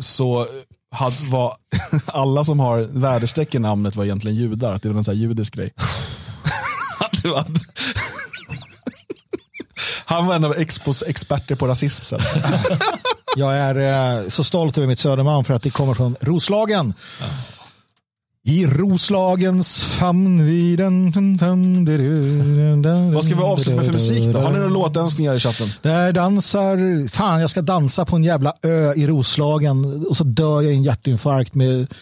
så hade, var alla som har väderstreck i namnet var egentligen judar. Att det var en sån här judisk grej. Var- Han var en av Expos experter på rasism sen. Jag är eh, så stolt över mitt Södermalm för att det kommer från Roslagen. I Roslagens famn vid en... Vad ska vi avsluta med för musik då? Har ni någon låtönskningar i chatten? Där dansar... Fan, jag ska dansa på en jävla ö i Roslagen och så dör jag i en hjärtinfarkt med,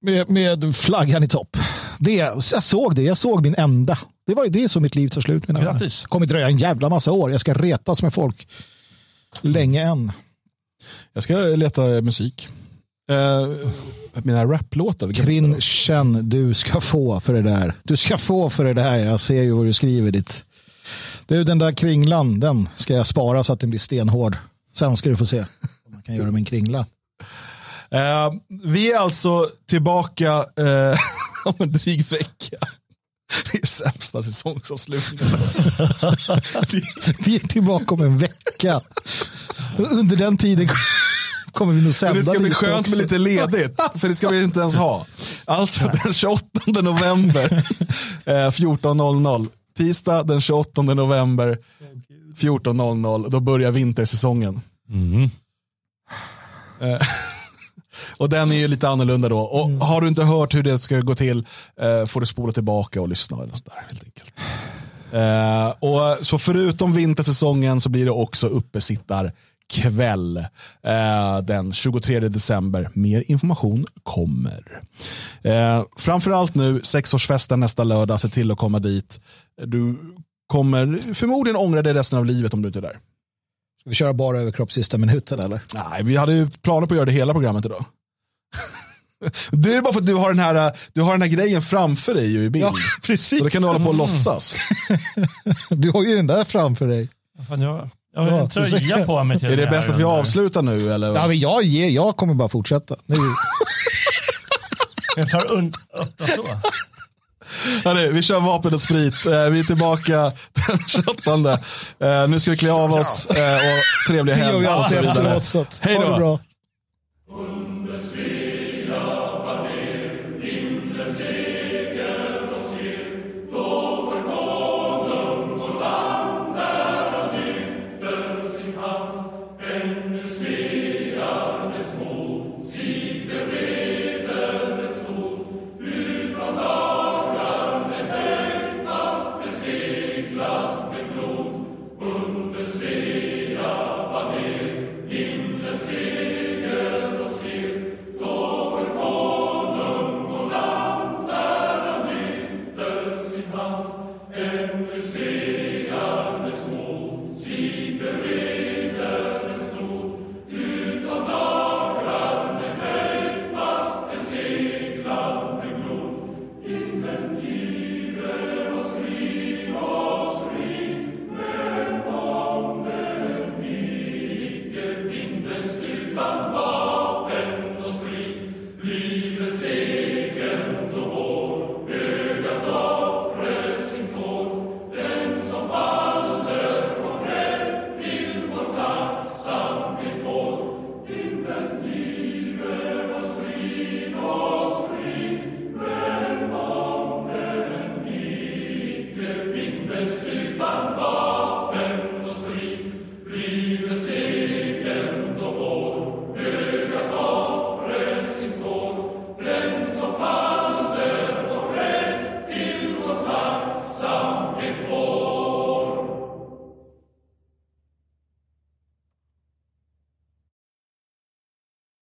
med, med flaggan i topp. Det, jag såg det, jag såg min enda. Det var ju det som mitt liv tar slut med. Grattis. Kommer dröja en jävla massa år. Jag ska retas med folk länge än. Jag ska leta musik. Uh, mina raplåtar. Crinchen du ska få för det där. Du ska få för det där. Jag ser ju vad du skriver ditt. Du, den där kringlan, den ska jag spara så att den blir stenhård. Sen ska du få se vad man kan göra med en kringla. Uh, vi är alltså tillbaka uh, om en dryg vecka. Det är sämsta säsongsavslutningen. vi är tillbaka om en vecka. Under den tiden kommer vi nog sända Det ska bli skönt också. med lite ledigt. För det ska vi inte ens ha. Alltså den 28 november eh, 14.00. Tisdag den 28 november 14.00. Då börjar vintersäsongen. Mm. Eh, och den är ju lite annorlunda då. Och har du inte hört hur det ska gå till eh, får du spola tillbaka och lyssna. Eller sådär, helt enkelt. Eh, och så förutom vintersäsongen så blir det också uppesittar kväll eh, den 23 december. Mer information kommer. Eh, framförallt nu, sexårsfesten nästa lördag, se till att komma dit. Du kommer förmodligen ångra dig resten av livet om du inte är där. Ska vi köra bara överkropp sista minuten eller? Nej, vi hade ju planer på att göra det hela programmet idag. Det är bara för att du har den här, du har den här grejen framför dig ju i bild. Ja, precis. Så då kan du hålla på och låtsas. Du har ju den där framför dig. Fan, jag, jag har en tröja på mig till Är det bäst att vi avslutar nu? Eller? Ja, men jag, ger, jag kommer bara fortsätta. Nu, Jag tar und, så. Hörni, vi kör vapen och sprit. Eh, Vi är tillbaka den 28. Eh, Nu ska vi klä av oss eh, och trevliga det gör helg. vi alltid efteråt. Hej då.